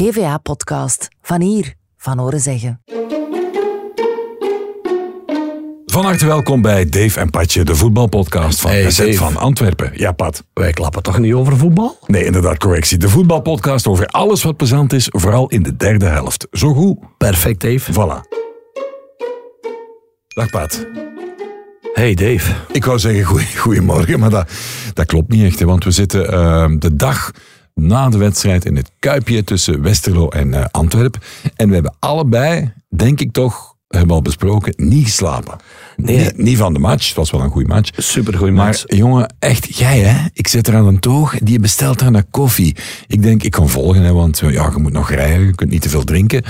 GVA-podcast. Van hier, van horen zeggen. Van harte welkom bij Dave en Patje, de voetbalpodcast van Hey, SZ van Antwerpen. Ja, Pat. Wij klappen toch niet over voetbal? Nee, inderdaad, correctie. De voetbalpodcast over alles wat plezant is, vooral in de derde helft. Zo goed. Perfect, Dave. Voilà. Dag Pat. Hey, Dave. Ik wou zeggen goeie, goeiemorgen, maar dat, dat klopt niet echt. Hè, want we zitten eh, de dag na de wedstrijd in het Kuipje tussen Westerlo en eh, Antwerpen. En we hebben allebei, denk ik toch, hebben we al besproken, niet geslapen. Nee. Niet, niet van de match, het was wel een goede match. Supergoeie Maar match. jongen, echt, jij hè? Ik zit er aan een toog, die bestelt daar naar koffie. Ik denk, ik kan volgen, hè, want ja, je moet nog rijden, je kunt niet te veel drinken.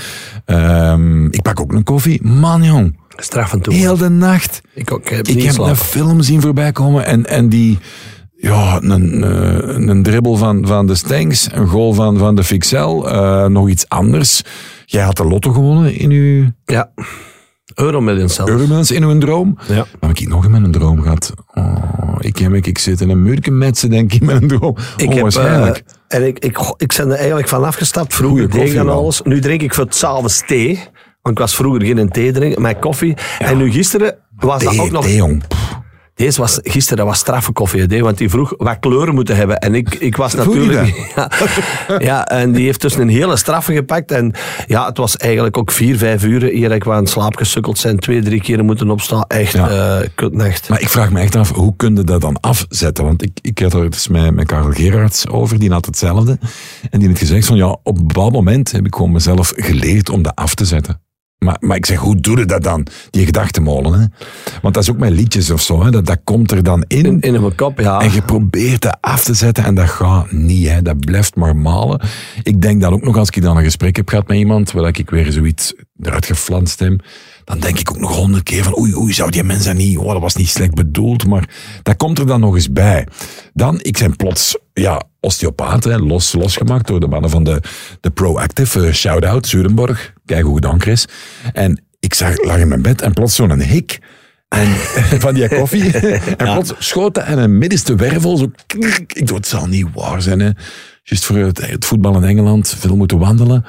Ehm, ik pak ook een koffie. Man, jong, Straf en toe. heel de nacht. Ik ook. Ik heb Ik heb een film zien voorbij komen en, en die... Ja, een, eh, een dribbel van, van de Stengs, een goal van, van de Fixel, eh, nog iets anders. Jij had de lotto gewonnen in uw Ja. Euromillions zelf. Euromillions in uw droom. Ja. Dan heb ik nog in mijn droom gehad. Oh, ik, heb, ik zit in een muurke met ze, denk ik, in mijn droom. Ik heb, Onwaarschijnlijk. eh, en ik, ik, ik ben er eigenlijk van afgestapt. Vroeger deed ik alles. Nu drink ik voor het s'avonds thee. Want ik was vroeger geen thee drinken, maar koffie. En nu gisteren was dat ook nog... thee, jong. Deze was, gisteren dat was straffe koffie, hè, want die vroeg wat kleuren moeten hebben. En ik, ik was natuurlijk... Ja, ja, en die heeft dus een hele straffe gepakt. En ja, het was eigenlijk ook vier, vijf uur hier dat ik aan slaap gesukkeld zijn. Twee, drie keren moeten opstaan. Echt, Ja. eh kutnacht. Maar ik vraag me echt af, hoe kun je dat dan afzetten? Want ik, ik had er eens met, met Karel Gerards over, die had hetzelfde. En die heeft gezegd van, ja, op een bepaald moment heb ik gewoon mezelf geleerd om dat af te zetten. Maar, maar ik zeg, hoe doe je dat dan? Die gedachtemolen, hè? Want dat is ook met liedjes of zo, hè? Dat, dat komt er dan in. In, in mijn kop, ja. En je probeert dat af te zetten en dat gaat niet. Hè. Dat blijft maar malen. Ik denk dat ook nog als ik dan een gesprek heb gehad met iemand, waar ik weer zoiets eruit geflanst heb, dan denk ik ook nog honderd keer van oei, oei, zou die mens dat niet, oh, dat was niet slecht bedoeld, maar dat komt er dan nog eens bij. Dan, ik ben plots, ja, osteopaat, hè, los, losgemaakt door de mannen van de, de Proactive, eh, shout-out, Zurenborg, kijk hoe gedaan, Chris. En ik zag, lag in mijn bed en plots zo'n hik. En van die koffie. En plots schoot dat en een middenste wervel. Zo, ik doe het zal niet waar zijn. Hè. Juist voor het, het voetbal in Engeland, veel moeten wandelen.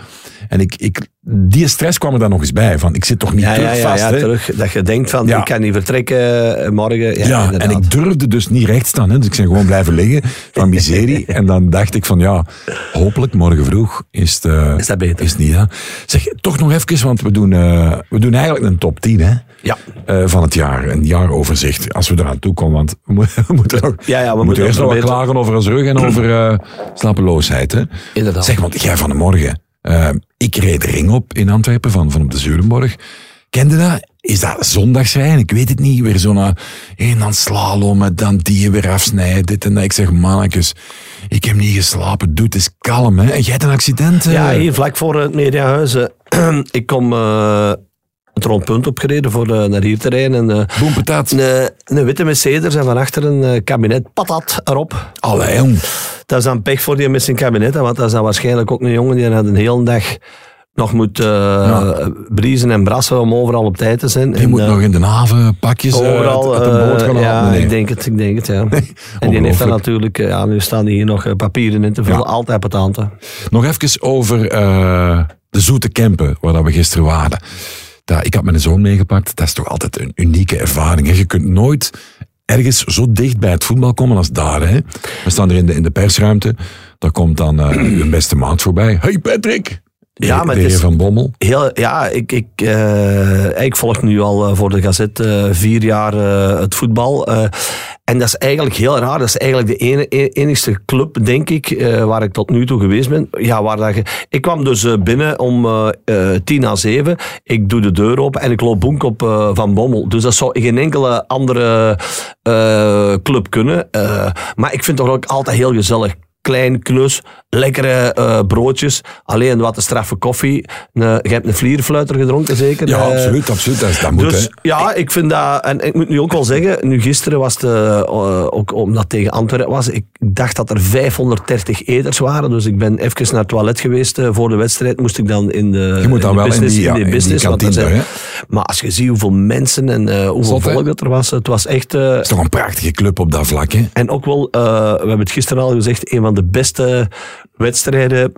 En ik, ik, die stress kwam er dan nog eens bij. Van, ik zit toch niet ja, terug ja, vast. ja, hè. terug. Dat je denkt van, ik kan niet vertrekken eh, morgen. Ja, en ik durfde dus niet recht staan. Hè. Dus ik ben gewoon blijven liggen van miserie. en dan dacht ik van ja, hopelijk morgen vroeg is het, eh, Is dat beter? Is het niet, hè. Zeg, toch nog even, want we doen, eh, we doen eigenlijk een top 10 hè, Ja. van het jaar. Een jaaroverzicht, als we eraan toe komen. Want we, moeten- nog, Ja, ja, we moeten eerst nog wat klagen over ons rug en over slapeloosheid. Hè. Inderdaad. Zeg, want jij van de morgen. Eh, ik reed de ring op in Antwerpen van, van op de Zurenborg. Kende dat? Is dat zondagsrijden? Ik weet het niet. Weer zo'n eh, een dan slalommen, dan die weer afsnijden, dit en dat. Ik zeg, mannetjes, ik heb niet geslapen. Doe het eens kalm, hè. En jij hebt een accident. eh. Ja, hier vlak voor het Mediahuis. eh, ik kom eh, het rondpunt opgereden voor eh, naar hier te rijden. En, eh, Boem patat. een, een witte Mercedes en van achter een eh, kabinet patat erop. Allee, jong. Dat is dan pech voor die met zijn kabinet, want dat is dan waarschijnlijk ook een jongen die dan een hele dag nog moet eh briezen en brassen om overal op tijd te zijn. En, moet eh, nog in de haven pakjes eh, overal. uit, boot gaan eh, ja, Nee. ik denk het, ik denk het, ja. en die heeft dan natuurlijk, eh, ja, nu staan hier nog eh, papieren in te vullen, Ja. altijd patanten. Nog even over eh, de Zoete Kempen, waar we gisteren waren. Ik had mijn zoon meegepakt. Dat is toch altijd een unieke ervaring. Je kunt nooit ergens zo dicht bij het voetbal komen als daar. Hè? We staan er in de, in de persruimte. Daar komt dan eh hun beste maat voorbij. Hey Patrick! Ja, maar de heer Van Bommel. Heel, ja, ik, ik, eh, ik volg nu al eh, voor de Gazet eh, vier jaar het voetbal. en dat is eigenlijk heel raar. Dat is eigenlijk de ene, e- enigste club, denk ik, waar ik tot nu toe geweest ben. Ja, waar dat je, ik kwam dus binnen om tien na zeven. Ik doe de deur open en ik loop bonk op Van Bommel. Dus dat zou geen enkele andere club kunnen. Maar ik vind het toch ook altijd heel gezellig. Klein klus, lekkere eh, broodjes, alleen wat te straffe koffie. Een, je hebt een vlierfluiter gedronken, zeker? Ja, Eh, absoluut, absoluut. Dat, moet, dus hè. ja, ik vind dat, en ik moet nu ook wel zeggen, nu gisteren was het, eh, eh, ook omdat het tegen Antwerpen was, ik dacht dat er 530 eters waren, dus ik ben even naar het toilet geweest eh, voor de wedstrijd, moest ik dan in de Je moet dan in de wel in business, die- ja, in die business, kantine, zijn-? Maar als je ziet hoeveel mensen en eh, hoeveel Zot, volk dat er was, het was echt... eh, Het is toch een prachtige club op dat vlak, hè? en ook wel, eh, we hebben het gisteren al gezegd, een van de beste wedstrijden.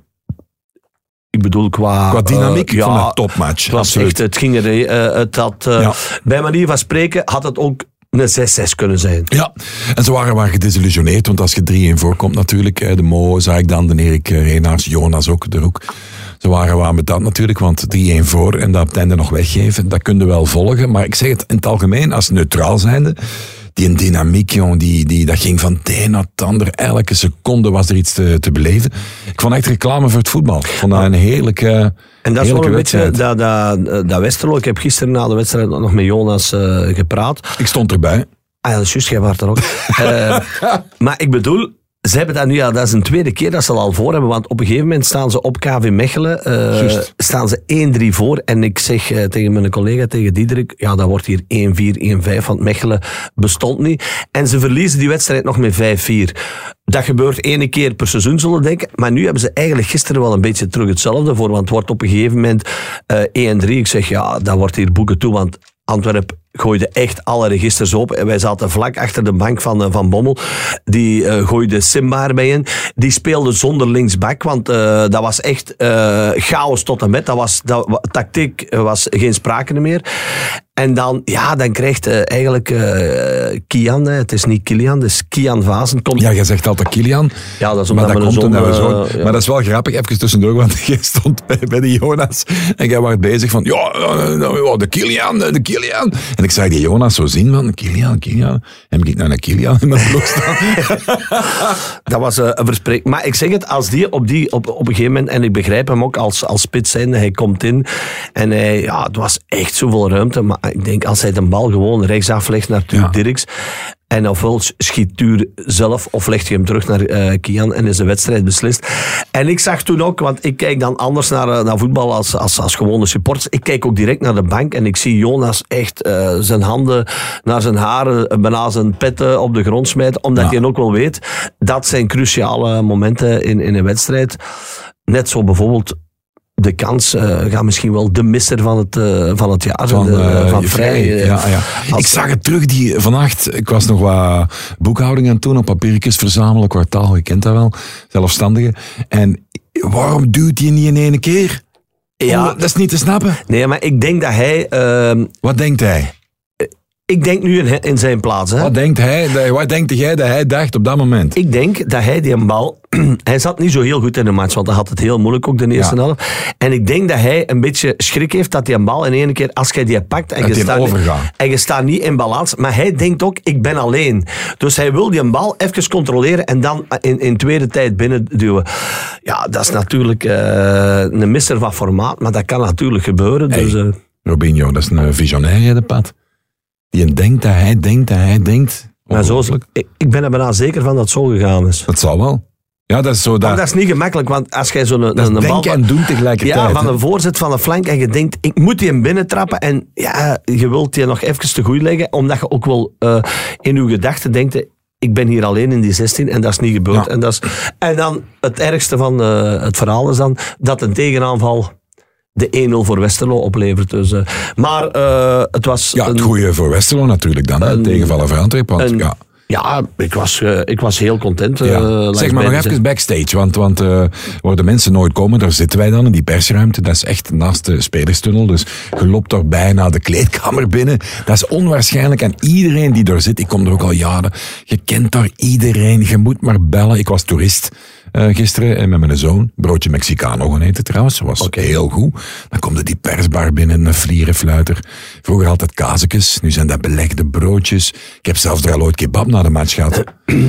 Ik bedoel qua... Qua dynamiek eh, van een topmatch. Het, was absoluut. echt, het ging er... eh, het had, eh, Ja. Bij manier van spreken had het ook een 6-6 kunnen zijn. Ja, en ze waren, waren gedesillusioneerd, want als je 3-1 voorkomt natuurlijk, de Mo, zag ik dan, de Erik Reenaars, Jonas ook, de Roek. Ze waren wel met dat natuurlijk, want 3-1 voor en dat op het einde nog weggeven, dat kun je wel volgen. Maar ik zeg het in het algemeen, als neutraal zijnde, die een dynamiek, jong, die, die, dat ging van het een naar het ander. Elke seconde was er iets te, te beleven. Ik vond echt reclame voor het voetbal. Ik vond dat een heerlijke, En dat is wel een beetje wedstrijd. dat, dat, dat Westerlo. Ik heb gisteren na de wedstrijd nog met Jonas eh, gepraat. Ik stond erbij. Ah ja, dat is juist, jij was er ook. Eh, maar ik bedoel, ze hebben dat nu, ja, dat is een tweede keer dat ze al voor hebben, want op een gegeven moment staan ze op KV Mechelen, Juist. staan ze 1-3 voor. En ik zeg eh, tegen mijn collega, tegen Diederik, ja, dat wordt hier 1-4, 1-5, want Mechelen bestond niet. En ze verliezen die wedstrijd nog met 5-4. Dat gebeurt ene keer per seizoen, zullen we denken. Maar nu hebben ze eigenlijk gisteren wel een beetje terug hetzelfde voor, want het wordt op een gegeven moment eh 1-3. Ik zeg, ja, dat wordt hier boeken toe, want Antwerp gooide echt alle registers op. En wij zaten vlak achter de bank van, eh, van Bommel. Die eh, gooide Simba erbij in. Die speelde zonder linksback, want eh, dat was echt chaos tot en met. Dat was, dat, tactiek was geen sprake meer. En dan, ja, dan krijgt eigenlijk Kian, hè, het is niet Kilian, het is Kian Vazen. Komt, Ja, jij zegt altijd Kilian. ja, dat is Maar dat komt zo. ja. Maar dat is wel grappig, even tussendoor, want jij stond bij, bij de Jonas en jij was bezig van, ja, nou, de Kilian, de Kilian. En ik zag die Jonas zo zien van, Kilian, Kilian. En ik naar een Kilian in mijn ploeg staan. Dat was eh, een verspreking. Maar ik zeg het, als die op, die op, op een gegeven moment, en ik begrijp hem ook als, als spits zijn, hij komt in en hij, ja, het was echt zoveel ruimte. Maar ik denk, als hij de bal gewoon rechtsaf legt naar. Dirks, en ofwel schiet Tuur zelf, of legt hij hem terug naar eh, Kian en is de wedstrijd beslist. En ik zag toen ook, want ik kijk dan anders naar, eh, naar voetbal als, als, als gewone supporters. Ik kijk ook direct naar de bank en ik zie Jonas echt eh, zijn handen naar zijn haren, bijna zijn petten op de grond smijten, omdat Ja. hij ook wel weet, dat zijn cruciale momenten in, in een wedstrijd. Net zo bijvoorbeeld de kans, eh gaat misschien wel de misser van het, eh, van het jaar Van, de- eh, van Vrij. Ja, ja. als- Ik zag het terug die, vannacht. Ik was nog wat boekhouding aan het doen, op papiertjes verzamelen, kwartaal, je kent dat wel, zelfstandige. En waarom duwt hij niet in één keer? Ja. Oh, dat is niet te snappen. Nee, maar ik denk dat hij... ehm, Wat denkt hij? Ik denk nu in, in zijn plaats. Hè. Wat denkt hij? Wat denkt jij dat hij dacht op dat moment? Ik denk dat hij die bal... hij zat niet zo heel goed in de match, want hij had het heel moeilijk ook de eerste Ja. helft. En ik denk dat hij een beetje schrik heeft dat die bal in één keer, als jij die pakt en je, staat, overgaat. en je staat niet in balans, maar hij denkt ook, ik ben alleen. Dus hij wil die bal even controleren en dan in, in tweede tijd binnenduwen. Ja, dat is natuurlijk eh, een misser van formaat, maar dat kan natuurlijk gebeuren. Hey. Dus, eh, Robinho, dat is een visionair, de pad. Die denkt dat hij denkt dat hij denkt. maar zo, ik, ik ben er bijna zeker van dat het zo gegaan is. Dat zal wel. Ja, dat is zo. Dat, Maar dat is niet gemakkelijk, want als jij zo'n een, een bal... en doen tegelijkertijd. Ja, van een voorzet van een flank en je denkt, ik moet die hem binnentrappen. En ja, je wilt die nog even te goed leggen, omdat je ook wel eh, in je gedachten denkt, ik ben hier alleen in die 16 en dat is niet gebeurd. Ja. En, dat is, en dan het ergste van eh, het verhaal is dan dat een tegenaanval de 1-0 voor Westerlo oplevert. Dus, eh, maar eh, het was... Ja, het een- goede voor Westerlo natuurlijk dan. Een- tegenvallen voor Antwerpen. Want, een- ja. ja, ik was, eh, ik was heel content. Ja. zeg maar nog even backstage, want, want waar de mensen nooit komen, daar zitten wij dan in die persruimte. Dat is echt naast de spelerstunnel, dus je loopt daar bijna de kleedkamer binnen. Dat is onwaarschijnlijk en iedereen die daar zit, ik kom er ook al jaren, je kent daar iedereen, je moet maar bellen. Ik was toerist eh, gisteren en met mijn zoon, broodje Mexicano gaan eten trouwens, was heel goed. Dan komt die persbar binnen, een vlierenfluiter. Vroeger altijd kazekes, nu zijn dat belegde broodjes. Ik heb zelfs er al ooit kebab na de match gehad.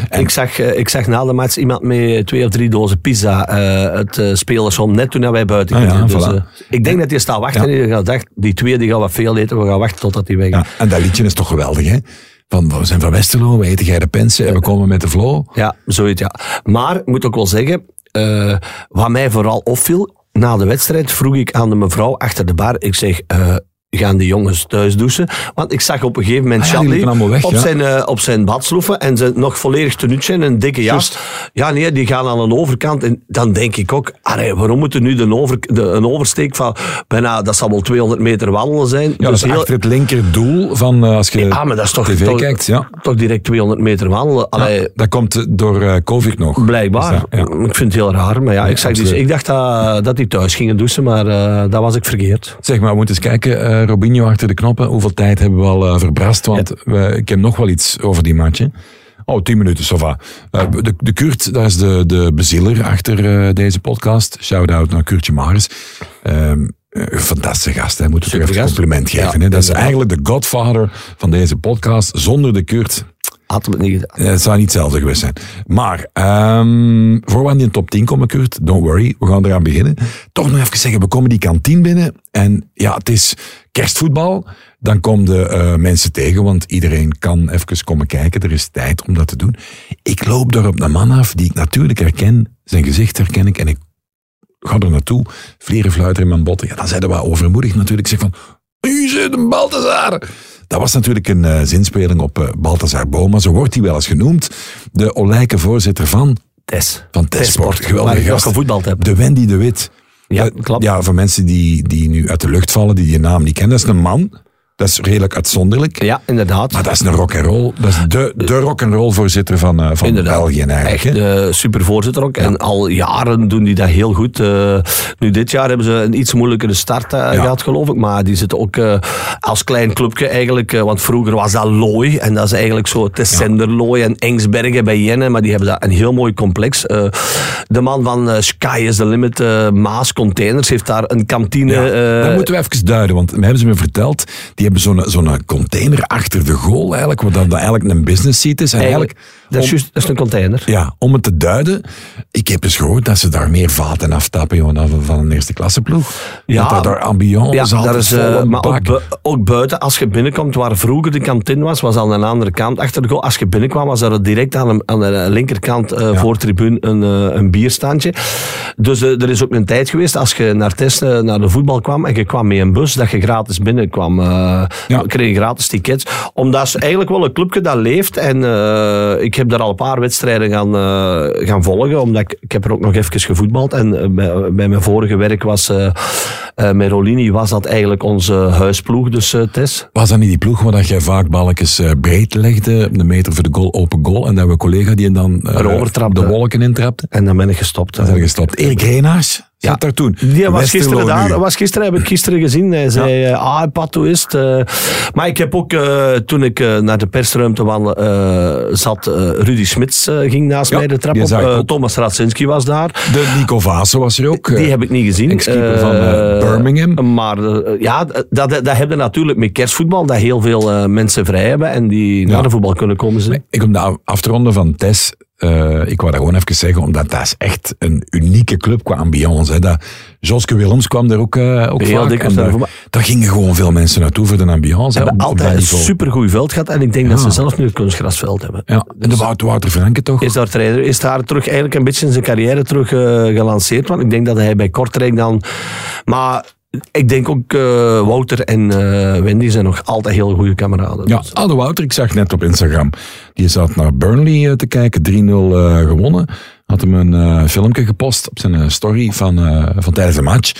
En Ik zag, eh, ik zag na de match iemand met twee of drie dozen pizza eh, het uh, spelersom net toen wij buiten Ah ja, gingen. dus, voilà. ik denk dat hij staat wachten Ja. en hij dacht, die twee die gaan wat veel eten, we gaan wachten totdat die weg. Ja, en dat liedje is toch geweldig, hè? Van, we zijn van Westerlo, we eten de pensen en we komen met de flow. Ja, zoiets ja. Maar, ik moet ook wel zeggen, eh, wat mij vooral opviel, na de wedstrijd vroeg ik aan de mevrouw achter de bar, ik zeg, eh, gaan die jongens thuis douchen. Want ik zag op een gegeven moment Ah ja, Charlie weg, op, ja. zijn, eh, op zijn badsloeven en ze nog volledig tenuutje en een dikke jas. Ja, nee, die gaan aan de overkant. En dan denk ik ook, allee, waarom moet er nu de over, de, een oversteek van bijna, dat zal wel 200 meter wandelen zijn. Ja, dat is achter het linkerdoel van eh, als je Ja, maar dat is toch, tv toch, kijkt. Ja. toch direct 200 meter wandelen. Allee, dat komt door eh, COVID nog. Blijkbaar. Dus dat-. Ik vind het heel raar. Maar ja, ik, zag dus, ik dacht dat, dat die thuis gingen douchen, maar eh dat was ik verkeerd. Zeg maar, we moeten eens kijken, eh, Robinho achter de knoppen. Hoeveel tijd hebben we al eh, verbrast? Want we, ik heb nog wel iets over die match. hè. Oh, tien minuten, Sova. de, de Kurt, dat is de, de bezieler achter eh, deze podcast. Shout-out naar Kurtje Maris. Ehm, eh, fantastische gast, hè. Moeten we toch even een compliment geven. Ja, hè. Dat is eigenlijk de godfather van deze podcast. Zonder de Kurt Had het niet gedaan. eh, Het zou niet hetzelfde geweest zijn. Maar, ehm voor we aan die top 10 komen, Kurt, don't worry, we gaan eraan beginnen. Toch nog even zeggen, we komen die kantine binnen en ja, het is kerstvoetbal. Dan komen de eh, mensen tegen, want iedereen kan even komen kijken. Er is tijd om dat te doen. Ik loop daar op een man af die ik natuurlijk herken. Zijn gezicht herken ik en ik ga er naartoe. Vlierenfluiter in mijn botten. Ja, dan zijn we overmoedig natuurlijk. Ik zeg van, u zit een Balthazar. Dat was natuurlijk een eh, zinspeling op eh, Balthazar Boma. Zo wordt hij wel eens genoemd. De olijke voorzitter van, Tess. van ik nog gast. gevoetbald heb. De Wendy de Wit. Ja, Eh, klopt. Ja, voor mensen die, die nu uit de lucht vallen, die die naam niet kennen. Dat is een man. Dat is redelijk uitzonderlijk. Ja, inderdaad. Maar dat is een rock and roll. Dat is de, de rock and roll voorzitter van, eh, van Inderdaad. België eigenlijk. Echt hè. eh, super voorzitter ook. En al jaren doen die dat heel goed. Eh, nu dit jaar hebben ze een iets moeilijkere start eh, gehad, geloof ik. Maar die zitten ook als klein clubje eigenlijk. want vroeger was dat Looi. En dat is eigenlijk zo het Senderlooi en Engsbergen bij Jenne. Maar die hebben dat een heel mooi complex. De man van Sky is the Limit, Maas Containers, heeft daar een kantine. Ja, dat moeten we even duiden, want hebben ze me verteld, die hebben zo'n zo'n container achter de goal eigenlijk, wat dan eigenlijk een business seat is. En eigenlijk, eigenlijk, dat, is juist, dat is een container. ja, om het te duiden, ik heb eens gehoord dat ze daar meer vaten aftappen dan van een eerste klasse ploeg. Ja. dat daar ambiance Ja, daar is, eh, maar ook, bak. bu- ook buiten, als je binnenkomt, waar vroeger de kantine was, was aan de andere kant achter de goal. Als je binnenkwam, was er direct aan de, aan de linkerkant eh voor tribune een, eh, een bierstandje. Dus er is ook een tijd geweest, als je naar testen, naar de voetbal kwam en je kwam met een bus, dat je gratis binnenkwam. Ja. kreeg gratis tickets. Omdat ze eigenlijk wel een clubje dat leeft. En ik heb daar al een paar wedstrijden gaan, eh, gaan volgen, omdat ik, ik heb er ook nog even gevoetbald. En eh, bij, bij mijn vorige werk was, eh met Rolini, was dat eigenlijk onze huisploeg, dus Tess. Was dat niet die ploeg waar dat jij vaak balkjes breed legde, een meter voor de goal, open goal, en dat we een collega die dan de wolken intrapte? En dan ben ik gestopt. Zijn gestopt. Erik Reinaars Ja. Zat daar toen. Die was gisteren daar. Was gisteren, heb ik gisteren gezien. Hij zei, eh, ah, Pato is het. eh. maar ik heb ook, eh, toen ik naar de persruimte zat, Rudy Smits ging naast mij de trap op. Thomas Radzinski was daar. De Nico Vaassen was er ook. Die heb ik niet gezien. ex-keeper van, Birmingham. Maar ja, dat, dat, dat hebben natuurlijk met kerstvoetbal, dat heel veel mensen vrij hebben en die naar de voetbal kunnen komen. Ik om de af te ronden van Tess, eh, ik wou dat gewoon even zeggen, omdat dat is echt een unieke club qua ambiance. Hè. Dat, Joske Willems kwam er ook, eh ook Heel vaak. en daar, daar gingen gewoon veel mensen naartoe voor de ambiance. Ze hebben altijd een supergoed veld gehad en ik denk dat ze zelf nu een kunstgrasveld hebben. Ja, en de Wouter, Wouter Franke toch? Is daar trainer, is daar terug eigenlijk een beetje in zijn carrière terug eh, gelanceerd. Want ik denk dat hij bij Kortrijk dan. Maar ik denk ook eh, Wouter en eh, Wendy zijn nog altijd heel goede kameraden. Ja, Dus, oude Wouter, ik zag net op Instagram. Die zat naar Burnley eh, te kijken, 3-0 eh, gewonnen. Had hem een filmpje gepost op zijn story van, van tijdens de match.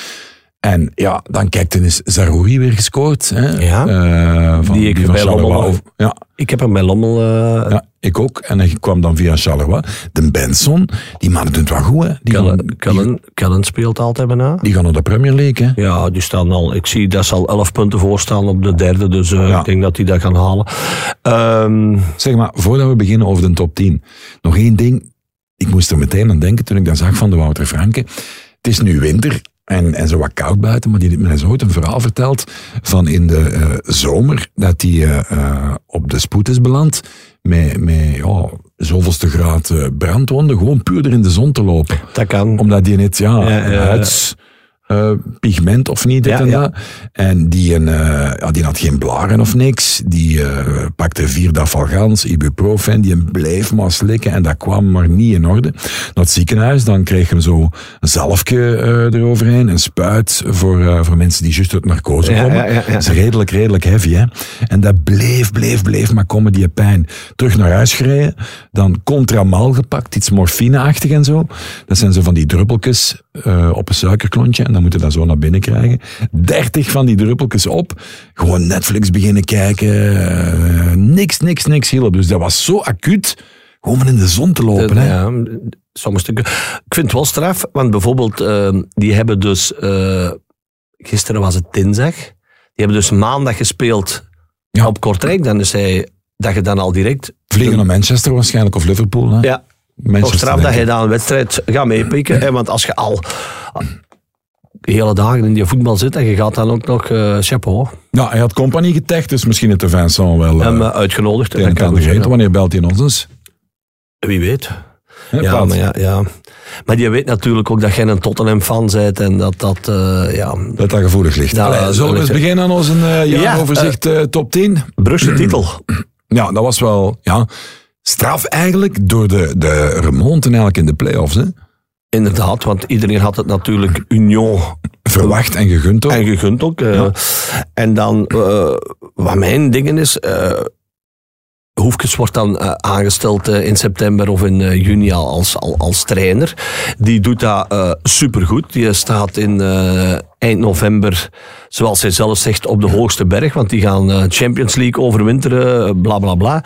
En ja, dan kijkt eens Zarouri weer gescoord. Hè? Ja. Eh, van, Die ik bij Lommel- over- Ja, ik heb hem bij Lommel. eh ja, ik ook. En hij kwam dan via Charleroi. De Benson, die mannen doen het wel goed. Hè? Die, gaan, Kellen, die, Kellen, speelt altijd bijna. die gaan naar de Premier League. Hè? Ja, die staan al. Ik zie dat ze al 11 punten voor staan op de derde. Dus eh, Ja. ik denk dat die dat gaan halen. Ehm, Zeg maar, voordat we beginnen over de top 10, nog één ding. Ik moest er meteen aan denken toen ik dat zag van de Wouter Franke. Het is nu winter en, en zo wat koud buiten, maar die heeft mij zo ooit een verhaal verteld van in de eh, zomer dat hij eh, eh, op de spoed is beland met, met ja, zoveelste graad brandwonden, gewoon puur er in de zon te lopen. dat kan. Omdat die net, ja, ja. huids... eh, pigment of niet, dit Ja, en ja. dat. En die, een, eh, ja, die had geen blaren of niks. Die eh, pakte vier dafalgans, ibuprofen, die bleef maar slikken en dat kwam maar niet in orde. Naar het ziekenhuis, dan kreeg hem zo een zalfje eroverheen, een spuit voor, voor mensen die juist uit narcose komen. Dat is redelijk, redelijk heavy, hè. En dat bleef, bleef, bleef maar komen, die pijn. Terug naar huis gereden, dan contramal gepakt, iets morfineachtig en zo. Dat zijn zo van die druppeltjes eh, op een suikerklontje en dan moet je dat zo naar binnen krijgen. Dertig van die druppeltjes op, gewoon Netflix beginnen kijken, eh, niks, niks, niks hielp. Dus dat was zo acuut, gewoon in de zon te lopen, hè. Ja, sommige stukken. Ik vind het wel straf, want bijvoorbeeld, eh, die hebben dus, eh, gisteren was het dinsdag, die hebben dus maandag gespeeld Ja. op Kortrijk. Dan is hij, dat je dan al direct... Vliegen naar Manchester waarschijnlijk, of Liverpool, hè. Ja, toch straf dat je dan een wedstrijd gaat meepikken. hè, Want als je al hele dagen in die voetbal zit en je gaat dan ook nog eh chapeau. Ja, hij had compagnie getagd, dus misschien heeft de Vincent wel uh, hem eh, uitgenodigd. het Dat een en kan Wanneer belt hij ons eens? Wie weet. Ja, maar, ja, ja. maar die weet natuurlijk ook dat jij een Tottenham-fan bent en dat dat... eh, ja, Dat dat gevoelig ligt. Allee, dat zullen we eens beginnen aan onze eh, jaaroverzicht eh, top 10? Brugse titel. Ja, dat was wel ja, straf eigenlijk door de, de remonten eigenlijk in de play-offs. Hè? Inderdaad, want iedereen had het natuurlijk Union Verwacht en gegund ook. en gegund ook. eh. En dan, eh, wat mijn dingen is, eh Hoefkes wordt dan aangesteld in september of in juni al als, al, als trainer. Die doet dat supergoed. Die staat in eind november, zoals hij zelf zegt, op de hoogste berg. Want die gaan Champions League overwinteren, bla bla bla.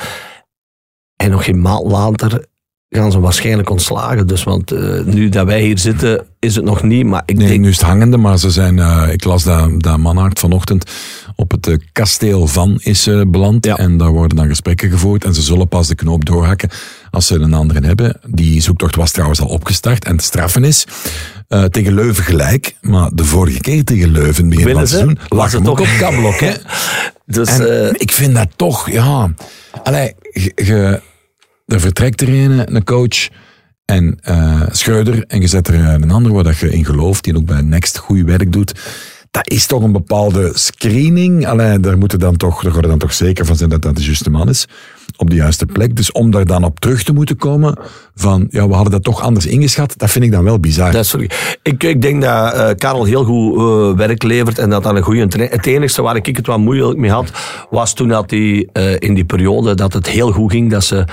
En nog geen maand later gaan ze waarschijnlijk ontslagen. Dus want eh, nu dat wij hier zitten, is het nog niet. Maar ik Nee, denk nu is het hangende, maar ze zijn, eh, ik las dat, dat Manhart vanochtend op het eh, kasteel van is beland. Ja. En daar worden dan gesprekken gevoerd. En ze zullen pas de knoop doorhakken als ze een andere hebben. Die zoektocht was trouwens al opgestart. En het straffen is tegen Leuven gelijk. Maar de vorige keer tegen Leuven, begin van het seizoen, Was lag het toch- ook op kabblok. Hè? Dus, En ik vind dat toch, ja. Allee, er vertrekt er een, een coach en eh Schreuder en je zet er een ander waar dat je in gelooft, die ook bij Next goed werk doet. Dat is toch een bepaalde screening. Allee, daar moeten dan toch, dan toch zeker van zijn dat dat de juiste man is. Op de juiste plek. Dus om daar dan op terug te moeten komen van, ja, we hadden dat toch anders ingeschat, dat vind ik dan wel bizar. Dat is, ik, ik denk dat eh, Karel heel goed eh, werk levert en dat dat een goede. Het enige waar ik het wat moeilijk mee had, was toen dat hij eh, in die periode dat het heel goed ging, dat ze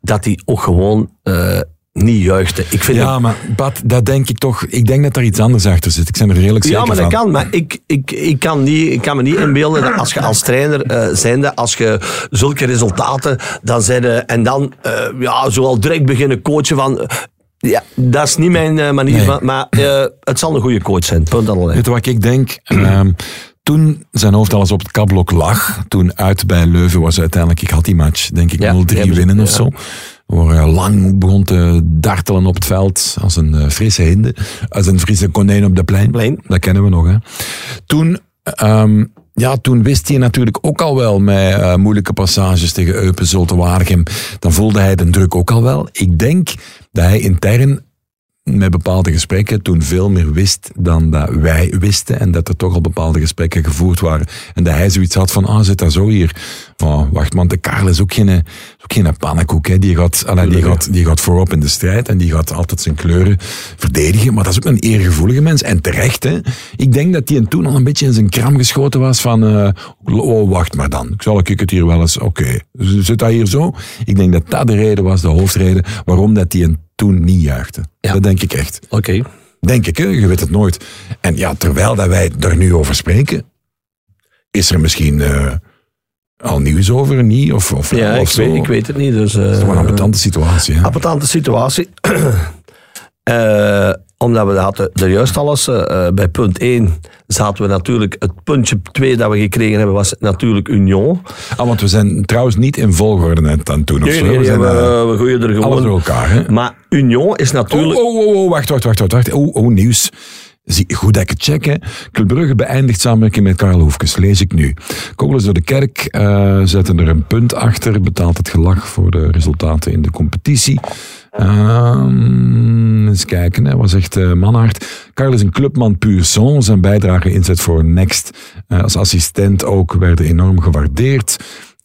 dat hij ook gewoon eh, niet juichte. Ik vind ja, maar Bart, dat denk ik toch, ik denk dat er iets anders achter zit. Ik ben er redelijk zeker Ja, maar dat van. kan. Maar ik, ik, ik, kan niet, ik kan me niet inbeelden dat als je als trainer eh zijnde, als je zulke resultaten, dan zijn en dan eh, ja, zo al direct beginnen coachen van... ja, dat is niet mijn manier, Nee. van- maar het zal een goede coach zijn. Punt alleen. Weet wat ik denk? Ehm, toen zijn hoofd alles op het kablok lag, toen uit bij Leuven was uiteindelijk, ik had die match, denk ik, Ja, 0-3 die hebben ze- winnen of zo. Waar hij lang begon te dartelen op het veld, als een eh, frisse hinde, als een frisse konijn op de plein. Plein. Dat kennen we nog, hè. Toen, ehm, ja, toen wist hij natuurlijk ook al wel met eh, moeilijke passages tegen Eupen, Zulte Waregem. Dan voelde hij de druk ook al wel. Ik denk dat hij intern met bepaalde gesprekken toen veel meer wist dan dat wij wisten. En dat er toch al bepaalde gesprekken gevoerd waren. En dat hij zoiets had van, ah, zit dat zo hier? Oh, wacht, want de Karel is ook geen, is ook geen pannenkoek. Hè. Die, gaat, allee, die, gaat, die gaat voorop in de strijd en die gaat altijd zijn kleuren verdedigen. Maar dat is ook een eergevoelige mens. En terecht, hè. Ik denk dat hij toen al een beetje in zijn kram geschoten was van, eh, oh, wacht maar dan. Ik zal ik het hier wel eens, oké. Zit dat hier zo? Ik denk dat dat de reden was, de hoofdreden, waarom dat hij toen niet juichte. Ja. Dat denk ik echt. Oké. Denk ik, hè? je weet het nooit. En ja, terwijl dat wij er nu over spreken, is er misschien eh, al nieuws over, niet? Of, of, Ja, of ik zo. weet, ik weet het niet. Dus, eh, Het is toch een ambetante situatie. Hè? Appetante situatie. Eh, omdat we hadden er juist alles, eh, eh, bij punt 1 zaten we natuurlijk, het puntje 2 dat we gekregen hebben was natuurlijk Union. Ah, want we zijn trouwens niet in volgorde aan het doen. Of zo. we, zijn, we, eh, we gooien er alles door gewoon. elkaar. Hè? Maar Union is Oh, natuurlijk... oh, oh, oh, wacht, wacht, wacht, wacht. wacht. Oh, oh, nieuws. Zie, goed dat ik het check, beëindigt samenwerking met Karel Hoefkes, lees ik nu. Kogels door de kerk eh, zetten er een punt achter, betaalt het gelag voor de resultaten in de competitie. Ehm, eens kijken, hè. wat zegt uh, Manhart? Karel is een clubman puur son. Zijn bijdrage inzet voor Next eh, als assistent ook werden enorm gewaardeerd.